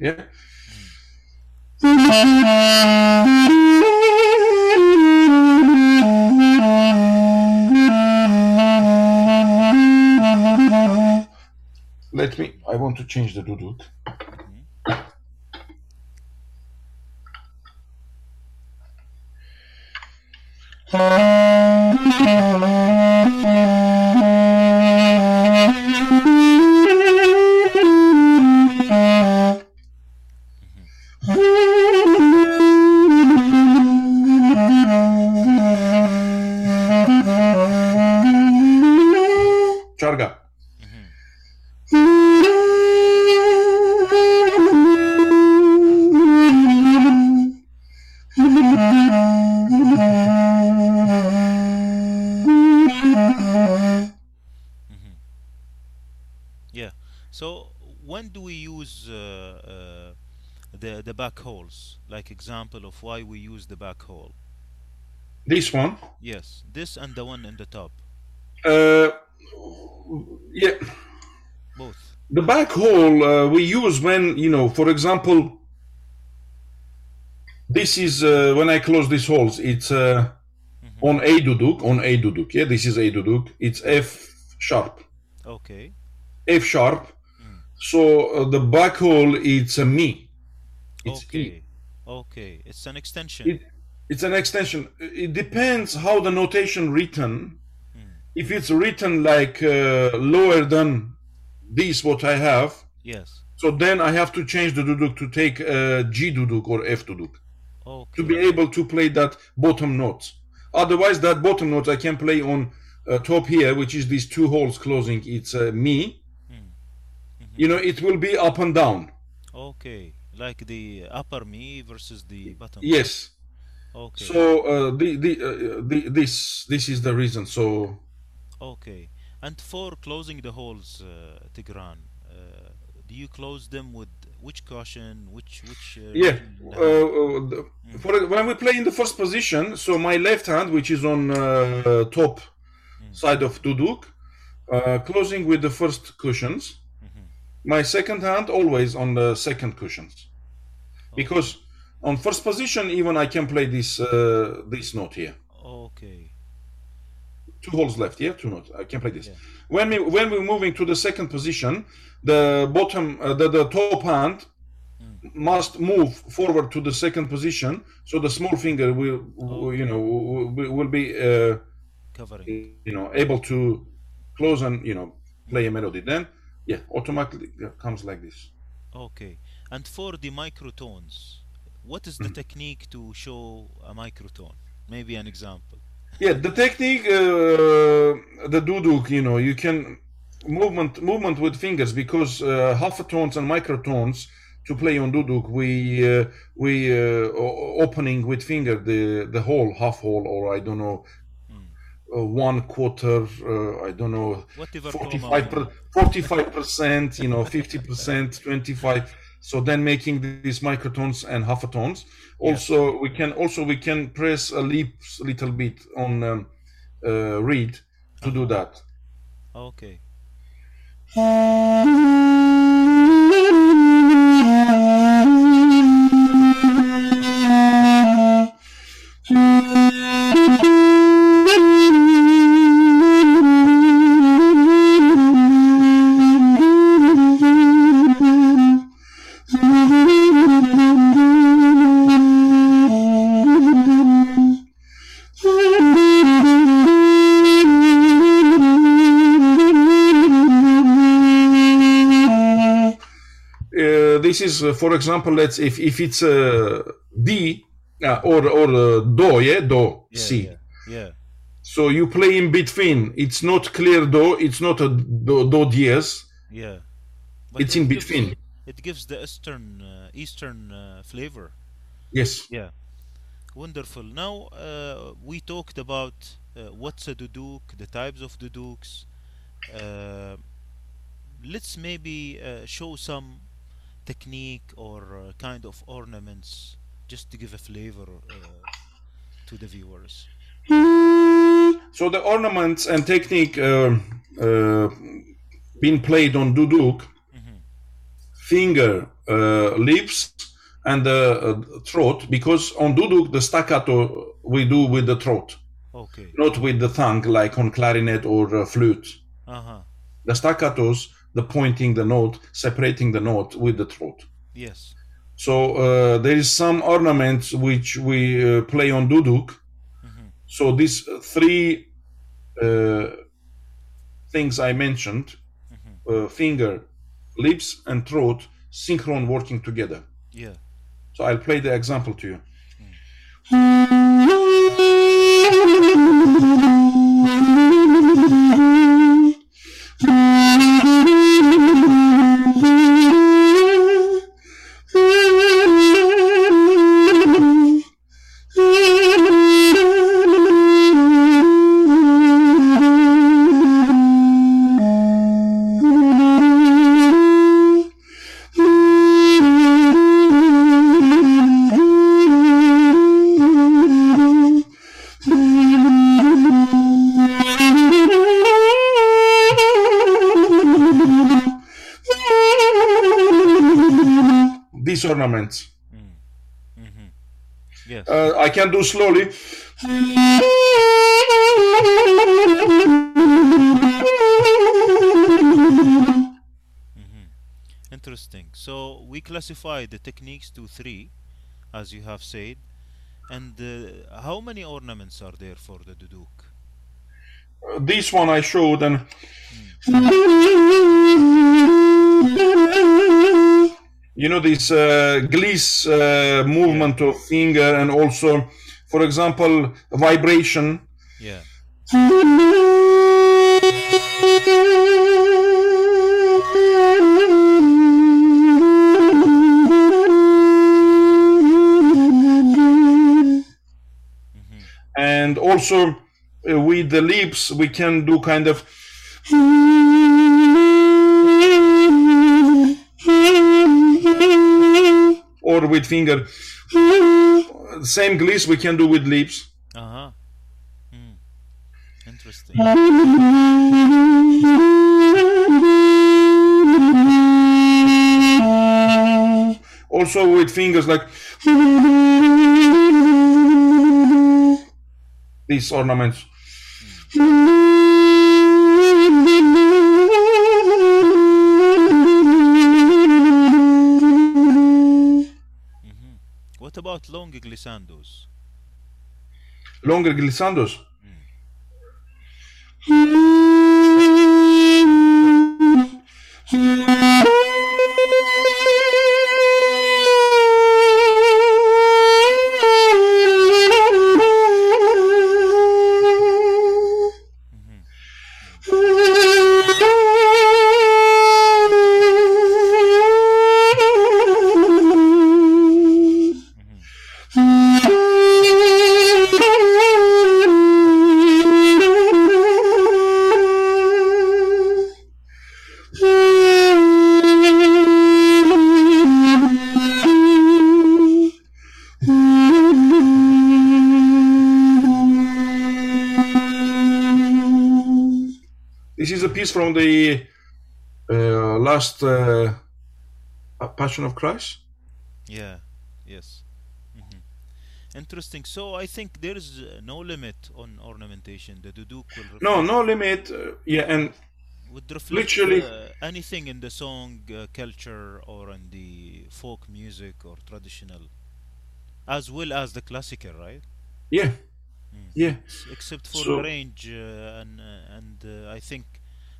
Yeah. Let me. I want to change the duduk. Example of why we use the back hole. This one. Yes, this and the one in the top, Uh, yeah. both. The back hole uh, we use when, you know, for example, this is uh, when I close these holes, it's uh, on A duduk, on A duduk. Yeah, this is A duduk. It's F sharp, Okay. F sharp. So uh, the back hole, it's a me. It's E. okay. It's an extension. It, it's an extension. It depends how the notation written. If it's written like uh, lower than this, what I have, yes. so then I have to change the duduk to take uh, G duduk or F duduk. Okay. to be able to play that bottom note. Otherwise, that bottom note I can play on uh, top here, which is these two holes closing. It's uh, me. You know, it will be up and down. Okay. Like the upper me versus the bottom. Yes. Okay. So uh, the, the, uh, the this this is the reason. So Okay. And for closing the holes, uh, Tigran, uh, do you close them with which caution, which which? Uh, yeah, the uh, uh, for when we play in the first position, so my left hand, which is on uh, top side of duduk, uh, closing with the first cushions. My second hand always on the second cushions, because on first position even I can play this uh, this note here. Okay. Two holes left, yeah, two notes. I can play this. Yeah. When we when we're moving to the second position, the bottom uh, the, the top hand must move forward to the second position, so the small finger will, will, you know will, will be uh, Covering. you know able to close and you know play a melody. Then yeah, automatically comes like this. Okay. And for the microtones, what is the technique to show a microtone? Maybe an example. Yeah, the technique, uh, the duduk, you know, you can movement movement with fingers because uh, half tones and microtones to play on duduk, we uh, we uh, opening with finger the the whole half hole or I don't know. Uh, one quarter, uh, I don't know, Whatever 45 coma- 45 percent, you know, 50 percent, 25. So then making these microtones and half tones. Also, we can also we can press a lips little bit on um, uh, reed to do that. Okay. This is, uh, for example, let's if if it's uh, D uh, or or Do, yeah, Do, Yeah, C. yeah, yeah, So you play in between. It's not clear Do. It's not a Do, do diez. yeah. But It's it in gives- between. It gives the eastern uh, eastern uh, flavor. Yes. Yeah, wonderful. Now uh, we talked about uh, what's a duduk, the types of duduks. Uh, let's maybe uh, show some technique or uh, kind of ornaments just to give a flavor uh, to the viewers. So the ornaments and technique uh, uh, being played on duduk, finger, uh, lips, and the uh, throat. Because on duduk the staccato we do with the throat, Okay. not with the tongue like on clarinet or uh, flute. Uh huh. The staccatos, the pointing the note, separating the note with the throat. Yes. So uh, there is some ornaments which we uh, play on duduk. So these three uh, things I mentioned, uh, finger, lips, and throat, synchron working together. Yeah. So I'll play the example to you. These [laughs] ornaments. Yes. Uh, I can do slowly. Interesting. So we classify the techniques to three, as you have said. And uh, how many ornaments are there for the duduk? This one I showed, and you know this uh, gliss uh, movement of finger, and also, for example, vibration. Yeah. and also uh, with the lips we can do kind of with finger same gliss we can do with lips Uh huh. Hmm. Interesting. also with fingers like these ornaments glissandos? longer glissandos from the uh, last uh, Passion of Christ. Yeah. Yes. Mhm. Interesting. So I think there is uh, no limit on ornamentation. The duduk will No, no limit. Uh, yeah, and would reflect literally- uh, anything in the song uh, culture or in the folk music or traditional, as well as the classical, right? yeah, yeah. except for So- the range uh, and uh, and uh, I think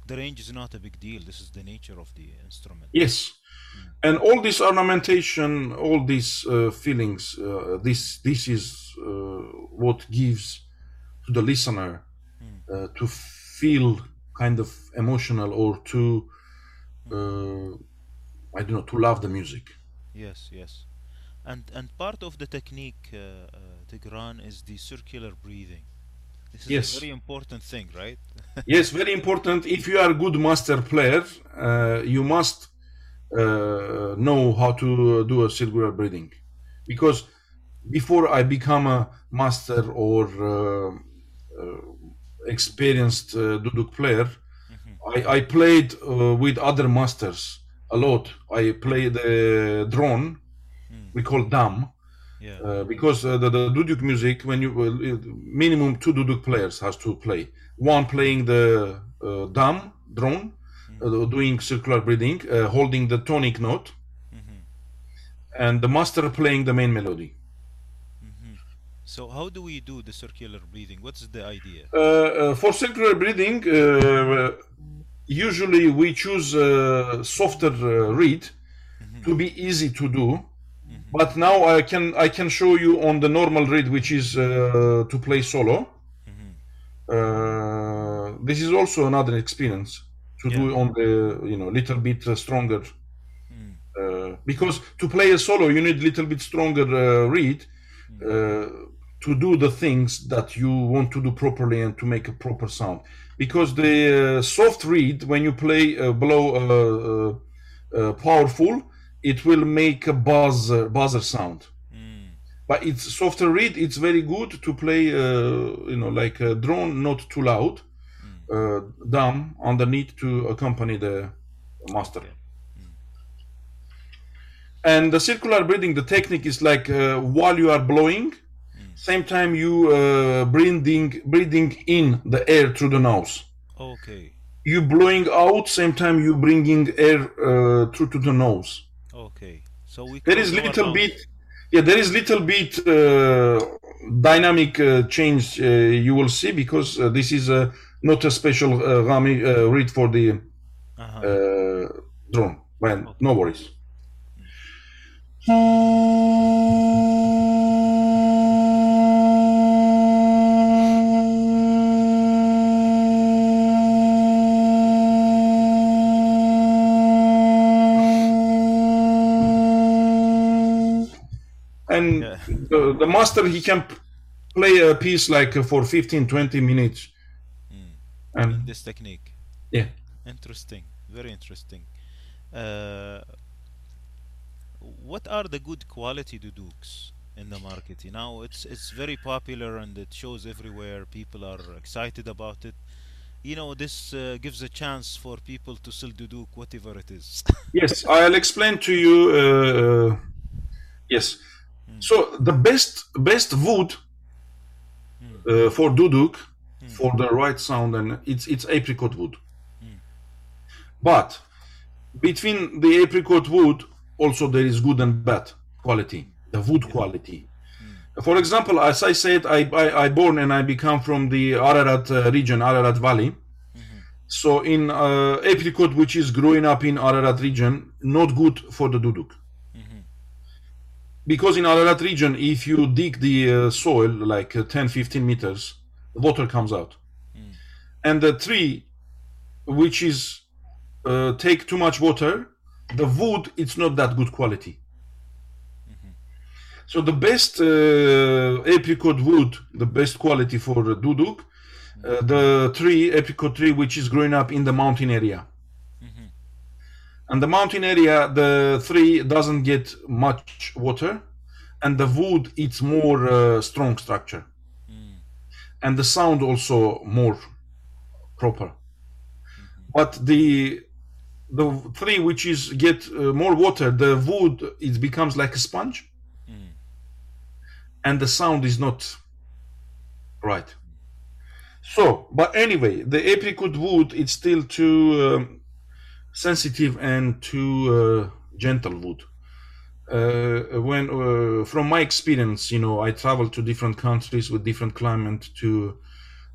the range is not a big deal. This is the nature of the instrument. Yes, and all this ornamentation, all these uh, feelings, uh, this this is uh, what gives to the listener uh, to feel kind of emotional or to uh, I don't know to love the music. Yes, yes. And and part of the technique, uh, uh, Tigran, is the circular breathing. This is a Yes, very important thing, right? [laughs] yes, very important. If you are a good master player, uh, you must uh, know how to do a circular breathing, because before I become a master or uh, uh, experienced uh, duduk player, I, I played uh, with other masters a lot. I played the drone, we call dam, Yeah. uh, because uh, the, the duduk music, when you uh, minimum two duduk players has to play. One playing the uh, dam drone, uh, doing circular breathing, uh, holding the tonic note, and the master playing the main melody. So how do we do the circular breathing? What's the idea? Uh, uh, for circular breathing, uh, usually we choose a softer uh, reed to be easy to do. But now I can I can show you on the normal reed, which is uh, to play solo. Uh, this is also another experience to do on the you know little bit uh, stronger. Uh, because to play a solo, you need little bit stronger uh, reed uh, to do the things that you want to do properly and to make a proper sound. Because the uh, soft reed, when you play uh, below uh, uh, uh, powerful, it will make a buzzer buzzer sound. But it's softer reed. It's very good to play, uh, you know, like a drone, not too loud, uh, dam underneath to accompany the master. Okay. And the circular breathing, the technique is like uh, while you are blowing, same time you uh, breathing breathing in the air through the nose. Okay. You blowing out, same time you bringing air uh, through to the nose. Okay. So we There is little mouth. bit, yeah, there is little bit uh, dynamic uh, change uh, you will see because uh, this is uh, not a special uh, Rami reed for the Uh-huh. uh, drone. Well, no worries. [laughs] the, the master, he can play a piece like uh, for 15, 20 minutes. And this technique. yeah. Interesting. Very interesting. Uh, what are the good quality dudukes in the market? You know, it's it's very popular and it shows everywhere. People are excited about it. You know, this uh, gives a chance for people to sell duduk, whatever it is. [laughs] Yes, I'll explain to you. Uh, yes. So the best best wood uh, for duduk for the right sound and it's it's apricot wood. But between the apricot wood also there is good and bad quality. The wood quality. For example, as I said, I, I I born and I become from the Ararat uh, region, Ararat Valley. So in uh, apricot, which is growing up in Ararat region, not good for the duduk. Because in Ararat region, if you dig the uh, soil like uh, 10, 15 meters, water comes out. And the tree, which is uh, take too much water, the wood, it's not that good quality. So the best uh, apricot wood, the best quality for duduk, uh, the tree, apricot tree, which is growing up in the mountain area. And the mountain area, the tree doesn't get much water, and the wood it's more uh, strong structure, and the sound also more proper. But the the tree which is get uh, more water, the wood it becomes like a sponge, and the sound is not right. So, but anyway, the apricot wood it's still too um, sensitive and too uh, gentle wood. Uh, when uh, from my experience, you know, I travel to different countries with different climate to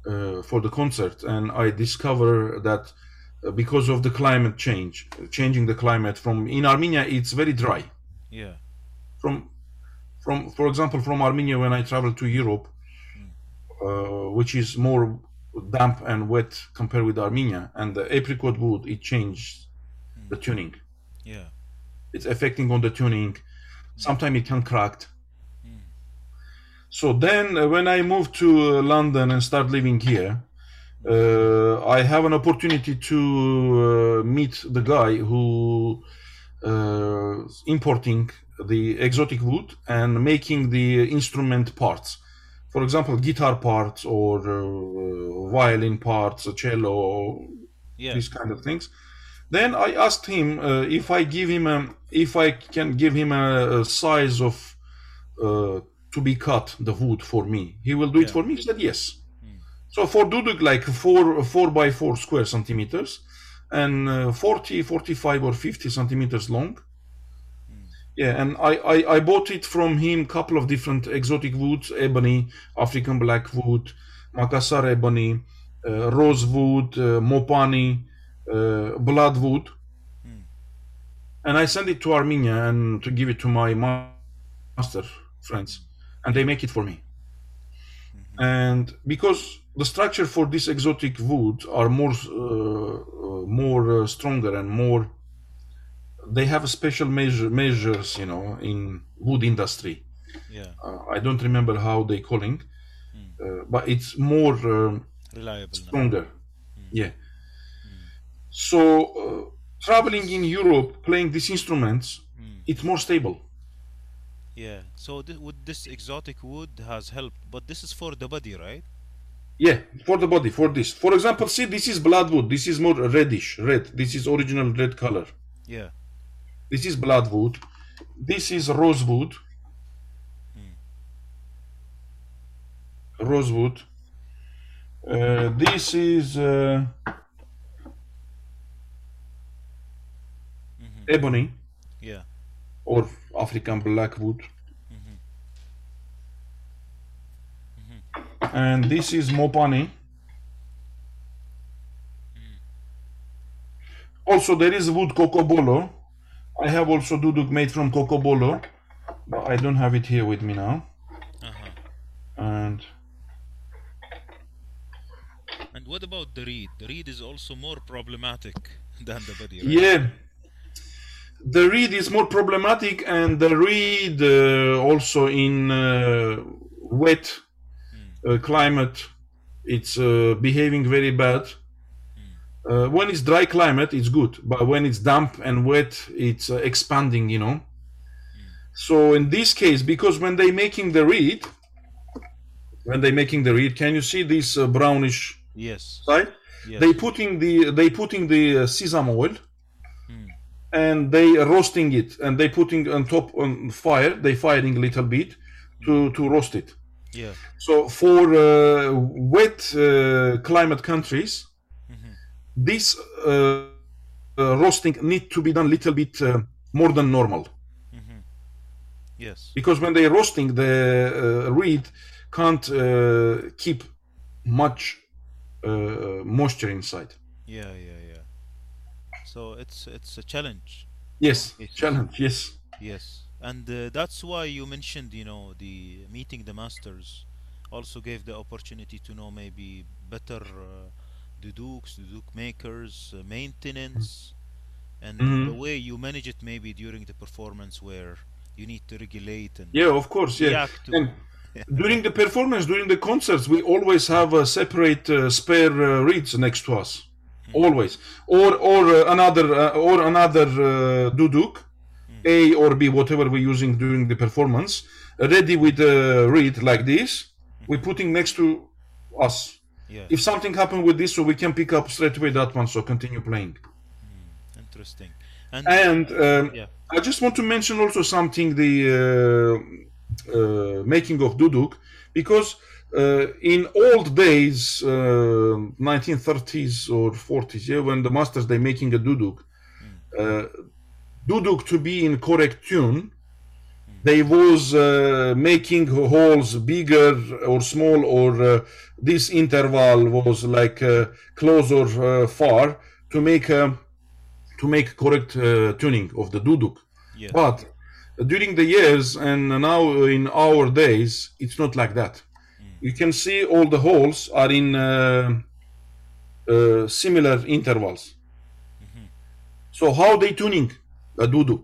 uh, for the concert, and I discover that uh, because of the climate change, changing the climate from in Armenia it's very dry. Yeah. From from for example from Armenia when I travel to Europe, uh, which is more damp and wet compared with Armenia, and the apricot wood it changed the tuning. Yeah. It's affecting on the tuning. Sometimes it can cracked. So then, uh, when I moved to uh, London and start living here, uh, I have an opportunity to uh, meet the guy who uh, importing the exotic wood and making the instrument parts. For example, guitar parts or uh, violin parts, cello, Yeah. these kind of things. Then I asked him uh, if I give him a, if I can give him a, a size of uh, to be cut the wood for me. He will do it for me. He said yes. So for duduk like four four by four square centimeters and uh, 40, 45 or 50 centimeters long. Yeah, and I, I, I bought it from him a couple of different exotic woods, ebony, African black wood, Makassar ebony, uh, rosewood, uh, mopani, uh, bloodwood. And I send it to Armenia and to give it to my master friends, and they make it for me. And because the structure for this exotic wood are more uh, uh, more uh, stronger and more they have special measure, measures you know in wood industry Yeah. uh, i don't remember how they calling uh, but it's more um, Reliable. stronger yeah so uh, traveling in europe playing these instruments it's more stable. Yeah. So th- with this exotic wood has helped, but this is for the body, right? yeah for the body for this. For example see this is bloodwood this is more reddish red. This is original red color. Yeah. this is bloodwood this is rosewood rosewood uh, this is uh, ebony Yeah. or african blackwood and this is mopani also there is wood cocobolo i have also duduk made from cocobolo but i don't have it here with me now Uh-huh. and And what about the reed? The reed is also more problematic [laughs] than the body, right? yeah the reed is more problematic and the reed uh, also in uh, wet uh, climate it's uh, behaving very bad. Uh, when it's dry climate it's good but when it's damp and wet it's uh, expanding you know? So in this case because when they making the reed when they making the reed can you see this uh, brownish Yes. side? Yes. they putting the they putting the uh, sesame oil and they roasting it and they putting on top on fire they firing a little bit to to roast it yeah. so for uh, wet uh, climate countries this uh, uh, roasting need to be done a little bit uh, more than normal mm-hmm. Yes. because when they roasting the uh, reed can't uh, keep much uh, moisture inside Yeah, yeah, yeah. So it's it's a challenge. yes Yes. challenge yes Yes. And uh, that's why you mentioned, you know, the meeting the masters also gave the opportunity to know maybe better uh, the duke makers, uh, maintenance, and Mhm. the way you manage it maybe during the performance where you need to regulate and yeah of course yeah react to. and [laughs] during the performance during the concerts we always have a separate uh, spare uh, reeds next to us always. Or or uh, another uh, or another uh, duduk a or b whatever we're using during the performance ready with a reed like this. We're putting next to us. Yeah, if something happened with this so we can pick up straight away that one so continue playing. Interesting. And, and um, yeah, I just want to mention also something the uh, uh, making of duduk because uh, in old days, uh, 1930s or 40s, yeah, when the masters they making a duduk, uh, duduk to be in correct tune, they was uh, making holes bigger or small or uh, this interval was like uh, close or uh, far to make to make correct uh, tuning of the duduk. Yeah. But during the years and now in our days, it's not like that. You can see all the holes are in uh, uh, similar intervals. So how they tuning a duduk?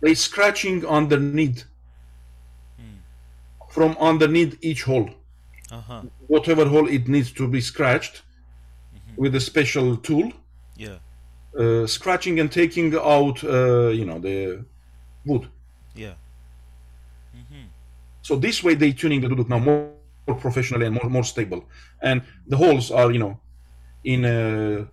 They scratching underneath from underneath each hole. Uh-huh. Whatever hole it needs to be scratched with a special tool, Yeah. uh, scratching and taking out, uh, you know, the wood. Yeah. So this way they tuning the duduk now more, more professionally and more more stable, and the holes are you know in uh,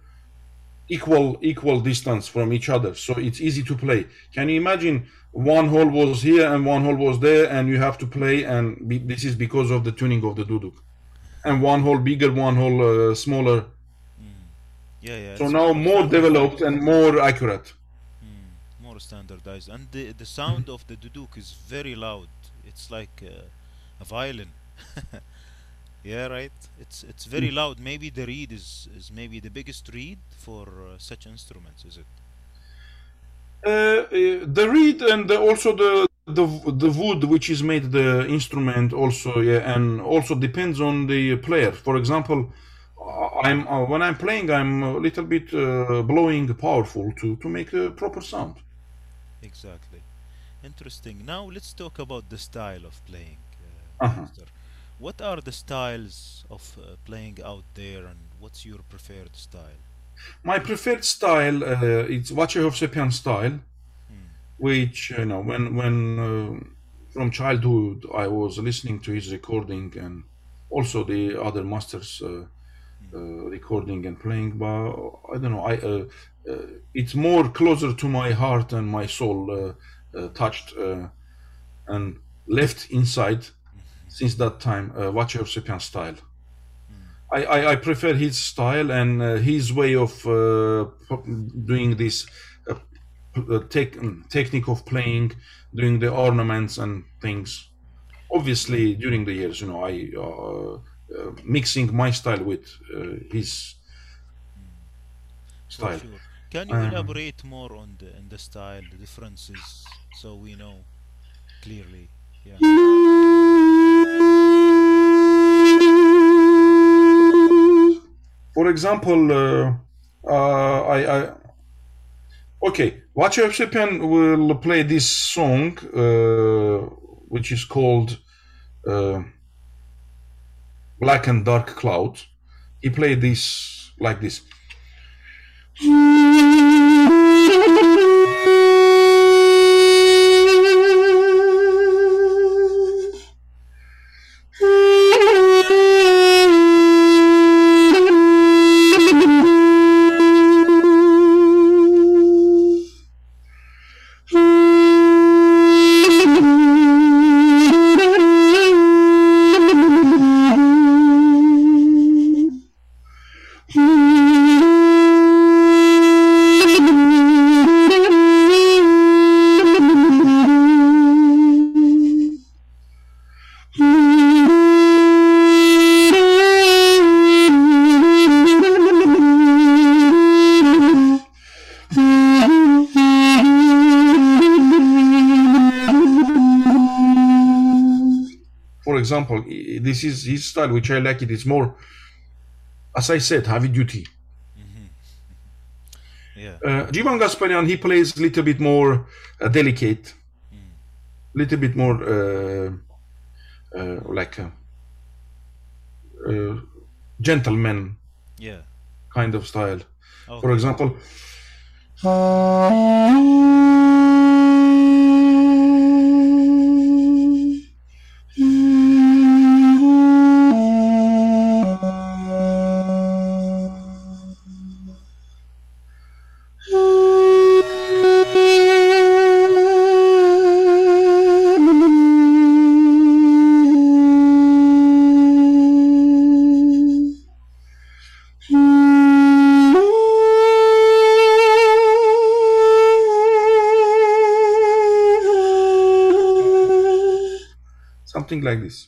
equal equal distance from each other, so it's easy to play. Can you imagine one hole was here and one hole was there, and you have to play, and be, this is because of the tuning of the duduk, and one hole bigger, one hole uh, smaller. Yeah, yeah. So now more developed and more accurate. more standardized and the the sound of the duduk is very loud it's like uh, a violin [laughs] yeah right. It's it's very loud. Maybe the reed is is maybe the biggest reed for uh, such instruments is it? Uh, uh, the reed and the, also the, the the wood which is made the instrument also yeah and also depends on the player. For example i'm uh, when i'm playing i'm a little bit uh, blowing powerful to to make a proper sound. Exactly. Interesting. Now let's talk about the style of playing uh, Uh-huh. What are the styles of uh, playing out there and what's your preferred style? My preferred style uh, it's Vache Hovsepyan style which you know when when uh, from childhood I was listening to his recording and also the other masters uh, uh, recording and playing but I don't know I uh, uh, it's more closer to my heart and my soul uh, uh, touched uh, and left inside since that time uh, Vache Hovsepyan style I, I, I prefer his style and uh, his way of uh, doing this uh, uh, tech, um, technique of playing, doing the ornaments and things. Obviously, during the years, you know, I uh, uh, mixing my style with uh, his style. sure. Can you Um, elaborate more on the in the style, the differences, so we know clearly? Yeah. For example, uh, uh, I, I okay, Vache Hovsepyan will play this song, uh, which is called uh, "Black and Dark Cloud." He played this like this. This is his style, which I like it. It's more, as I said, heavy duty. Yeah. Uh, Jivan Gasparyan, he plays a little bit more uh, delicate, little bit more uh, uh, like a, uh, gentleman Yeah. kind of style. Okay. For example, like this.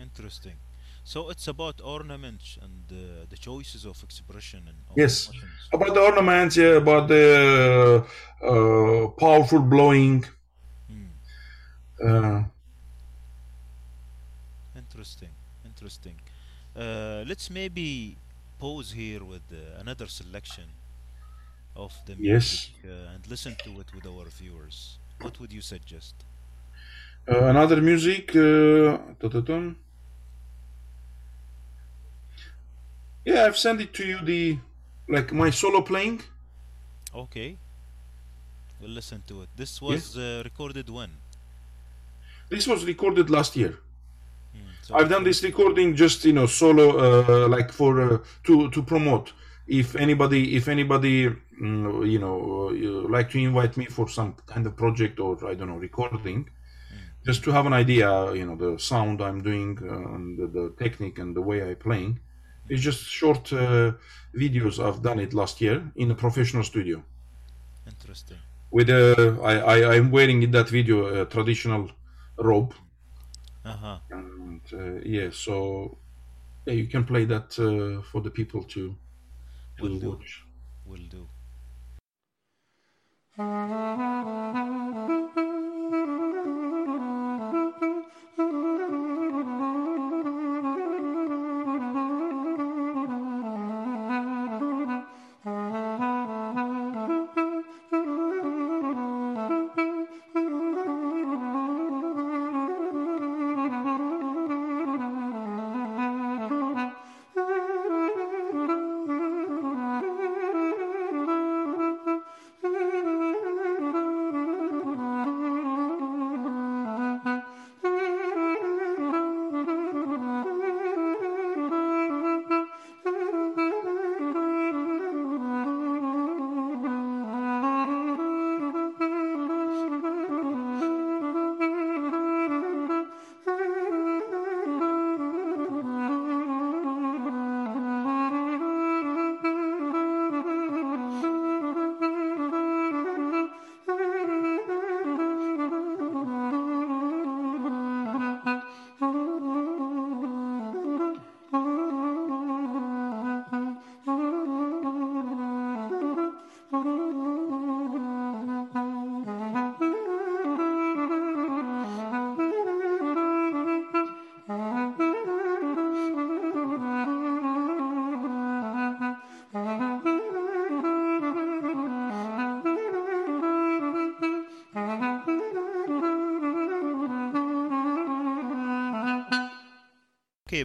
Interesting. So it's about ornaments and uh, the choices of expression and of Yes, emotions. about the ornaments, yeah, about the uh, powerful blowing. Hmm. Uh, Interesting, interesting. Uh, let's maybe pause here with uh, another selection of the music yes, uh, and listen to it with our viewers. What would you suggest? Uh, another music. Uh, yeah, I've sent it to you. The like my solo playing. Okay, we'll listen to it. This was uh, recorded when? this was recorded last year. Hmm. So I've done this recording just you know solo, uh, like for uh, to to promote. If anybody, if anybody, mm, you know, uh, you like to invite me for some kind of project or I don't know recording. Just to have an idea, you know, the sound I'm doing uh, and the, the technique and the way I playing. It's just short uh, videos. I've done it last year in a professional studio. Interesting. With uh, I, I I'm wearing in that video a traditional robe, Uh huh. and uh, yeah, so yeah, you can play that uh, for the people to to Will do. watch. Will do. [laughs]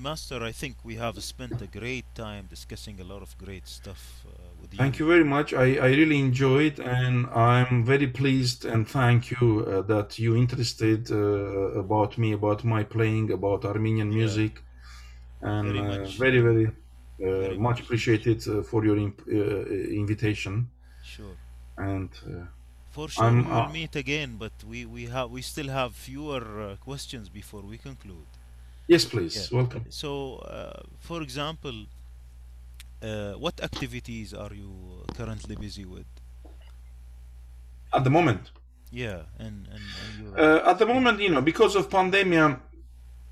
Master, I think we have spent a great time discussing a lot of great stuff uh, with you. Thank you. very much. I, I really enjoyed, and I'm very pleased and thank you uh, that you interested uh, about me, about my playing, about Armenian Yeah, music, and very uh, much, very very uh, very much much appreciated uh, for your imp- uh, invitation. sure. And uh, For sure, I'm we will uh, meet again, but we we have we still have fewer uh, questions before we conclude. Yes, Yeah. please, welcome. So, uh, for example, uh, what activities are you currently busy with? At the moment, Yeah, and and, and uh, at the moment, you know, because of pandemia,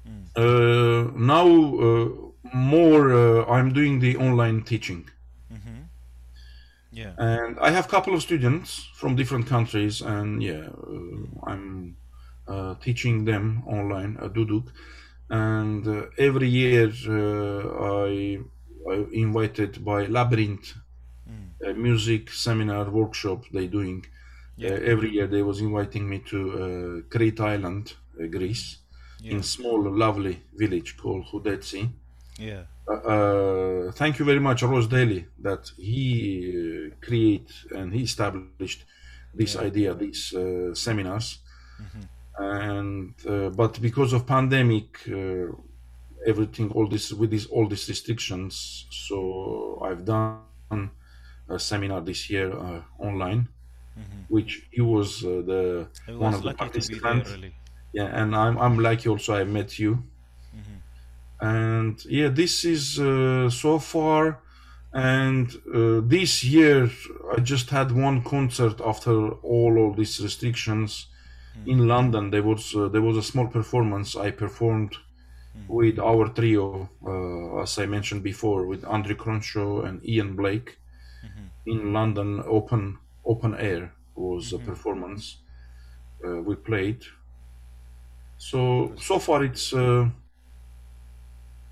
Mm. uh, now uh, more uh, I'm doing the online teaching. Mm-hmm. Yeah. and I have a couple of students from different countries, and yeah. I'm uh, teaching them online at Duduk, and uh, every year uh, I I invited by Labyrinth Mm. a music seminar workshop they doing. Yeah. Uh, every year they was inviting me to uh, Crete Island, uh, Greece, in small lovely village called Houdetsi. Yeah. Uh, uh, thank you very much, Ross Daly, that he uh, create and he established this Yeah. idea, these uh, seminars. Mm-hmm. And uh, but because of pandemic, uh, everything, all this with these all these restrictions, so I've done a seminar this year uh, online, Mm-hmm. which he was uh, the I one was of the participants. really. Yeah, and I'm I'm lucky also I met you. Mm-hmm. and yeah this is uh, so far and uh, this year i just had one concert after all of these restrictions Mm. in london there was uh, there was a small performance i performed with our trio, uh, as I mentioned before, with Andrew Cronshaw and Ian Blake in London open open air was a performance uh, we played. So so far it's uh,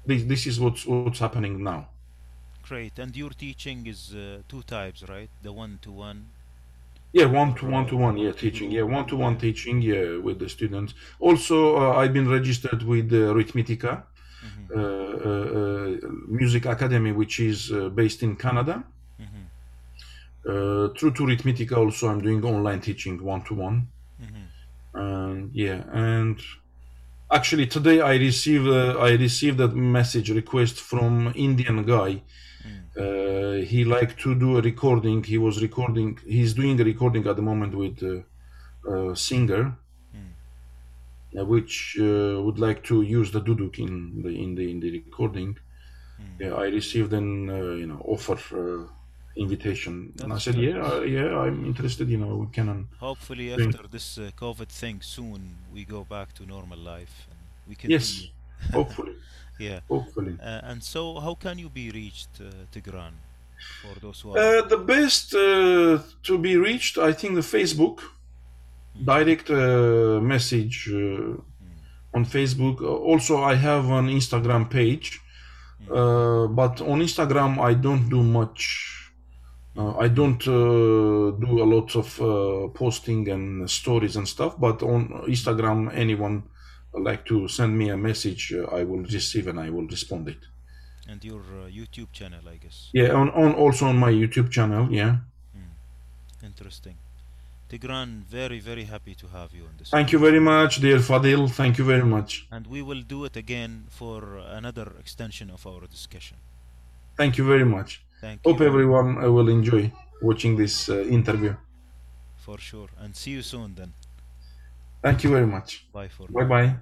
this this is what's what's happening now. Great. And your teaching is uh, two types, right? The one to one. Yeah, one to one to one. Yeah, teaching. Yeah, one to one teaching. Yeah, with the students. Also, uh, I've been registered with uh, Rhythmitica uh, uh, uh, Music Academy, which is uh, based in Canada. Uh, through to Rhythmitica, also I'm doing online teaching one to one. And yeah, and actually today I received uh, I received a message request from Indian guy. Uh, he liked to do a recording. He was recording. He's doing a recording at the moment with uh, a singer, uh, which uh, would like to use the duduk in the in the in the recording. Yeah, I received an uh, you know offer uh, invitation, and I said, yeah, uh, yeah, I'm interested. You know, we can. Hopefully, after this uh, COVID thing, soon we go back to normal life and we Yes, hopefully, [laughs] Yeah. hopefully. Uh, and so, how can you be reached, uh, Tigran, for those who are? Uh, the best uh, to be reached, I think, the Facebook direct uh, message uh, on Facebook. Also, I have an Instagram page, uh, but on Instagram I don't do much. Uh, I don't uh, do a lot of uh, posting and stories and stuff. But on Instagram, anyone like to send me a message, uh, I will receive and I will respond it. and your uh, YouTube channel, I guess. Yeah, on, on also on my YouTube channel. Yeah. Interesting. Tigran, very, very happy to have you on this. Thank you very much, dear Fadil. Thank you very much. And we will do it again for another extension of our discussion. Thank you very much. Thank Hope you everyone uh, will enjoy watching this uh, interview. for sure. And see you soon then. Thank you very much. Bye for. Bye bye.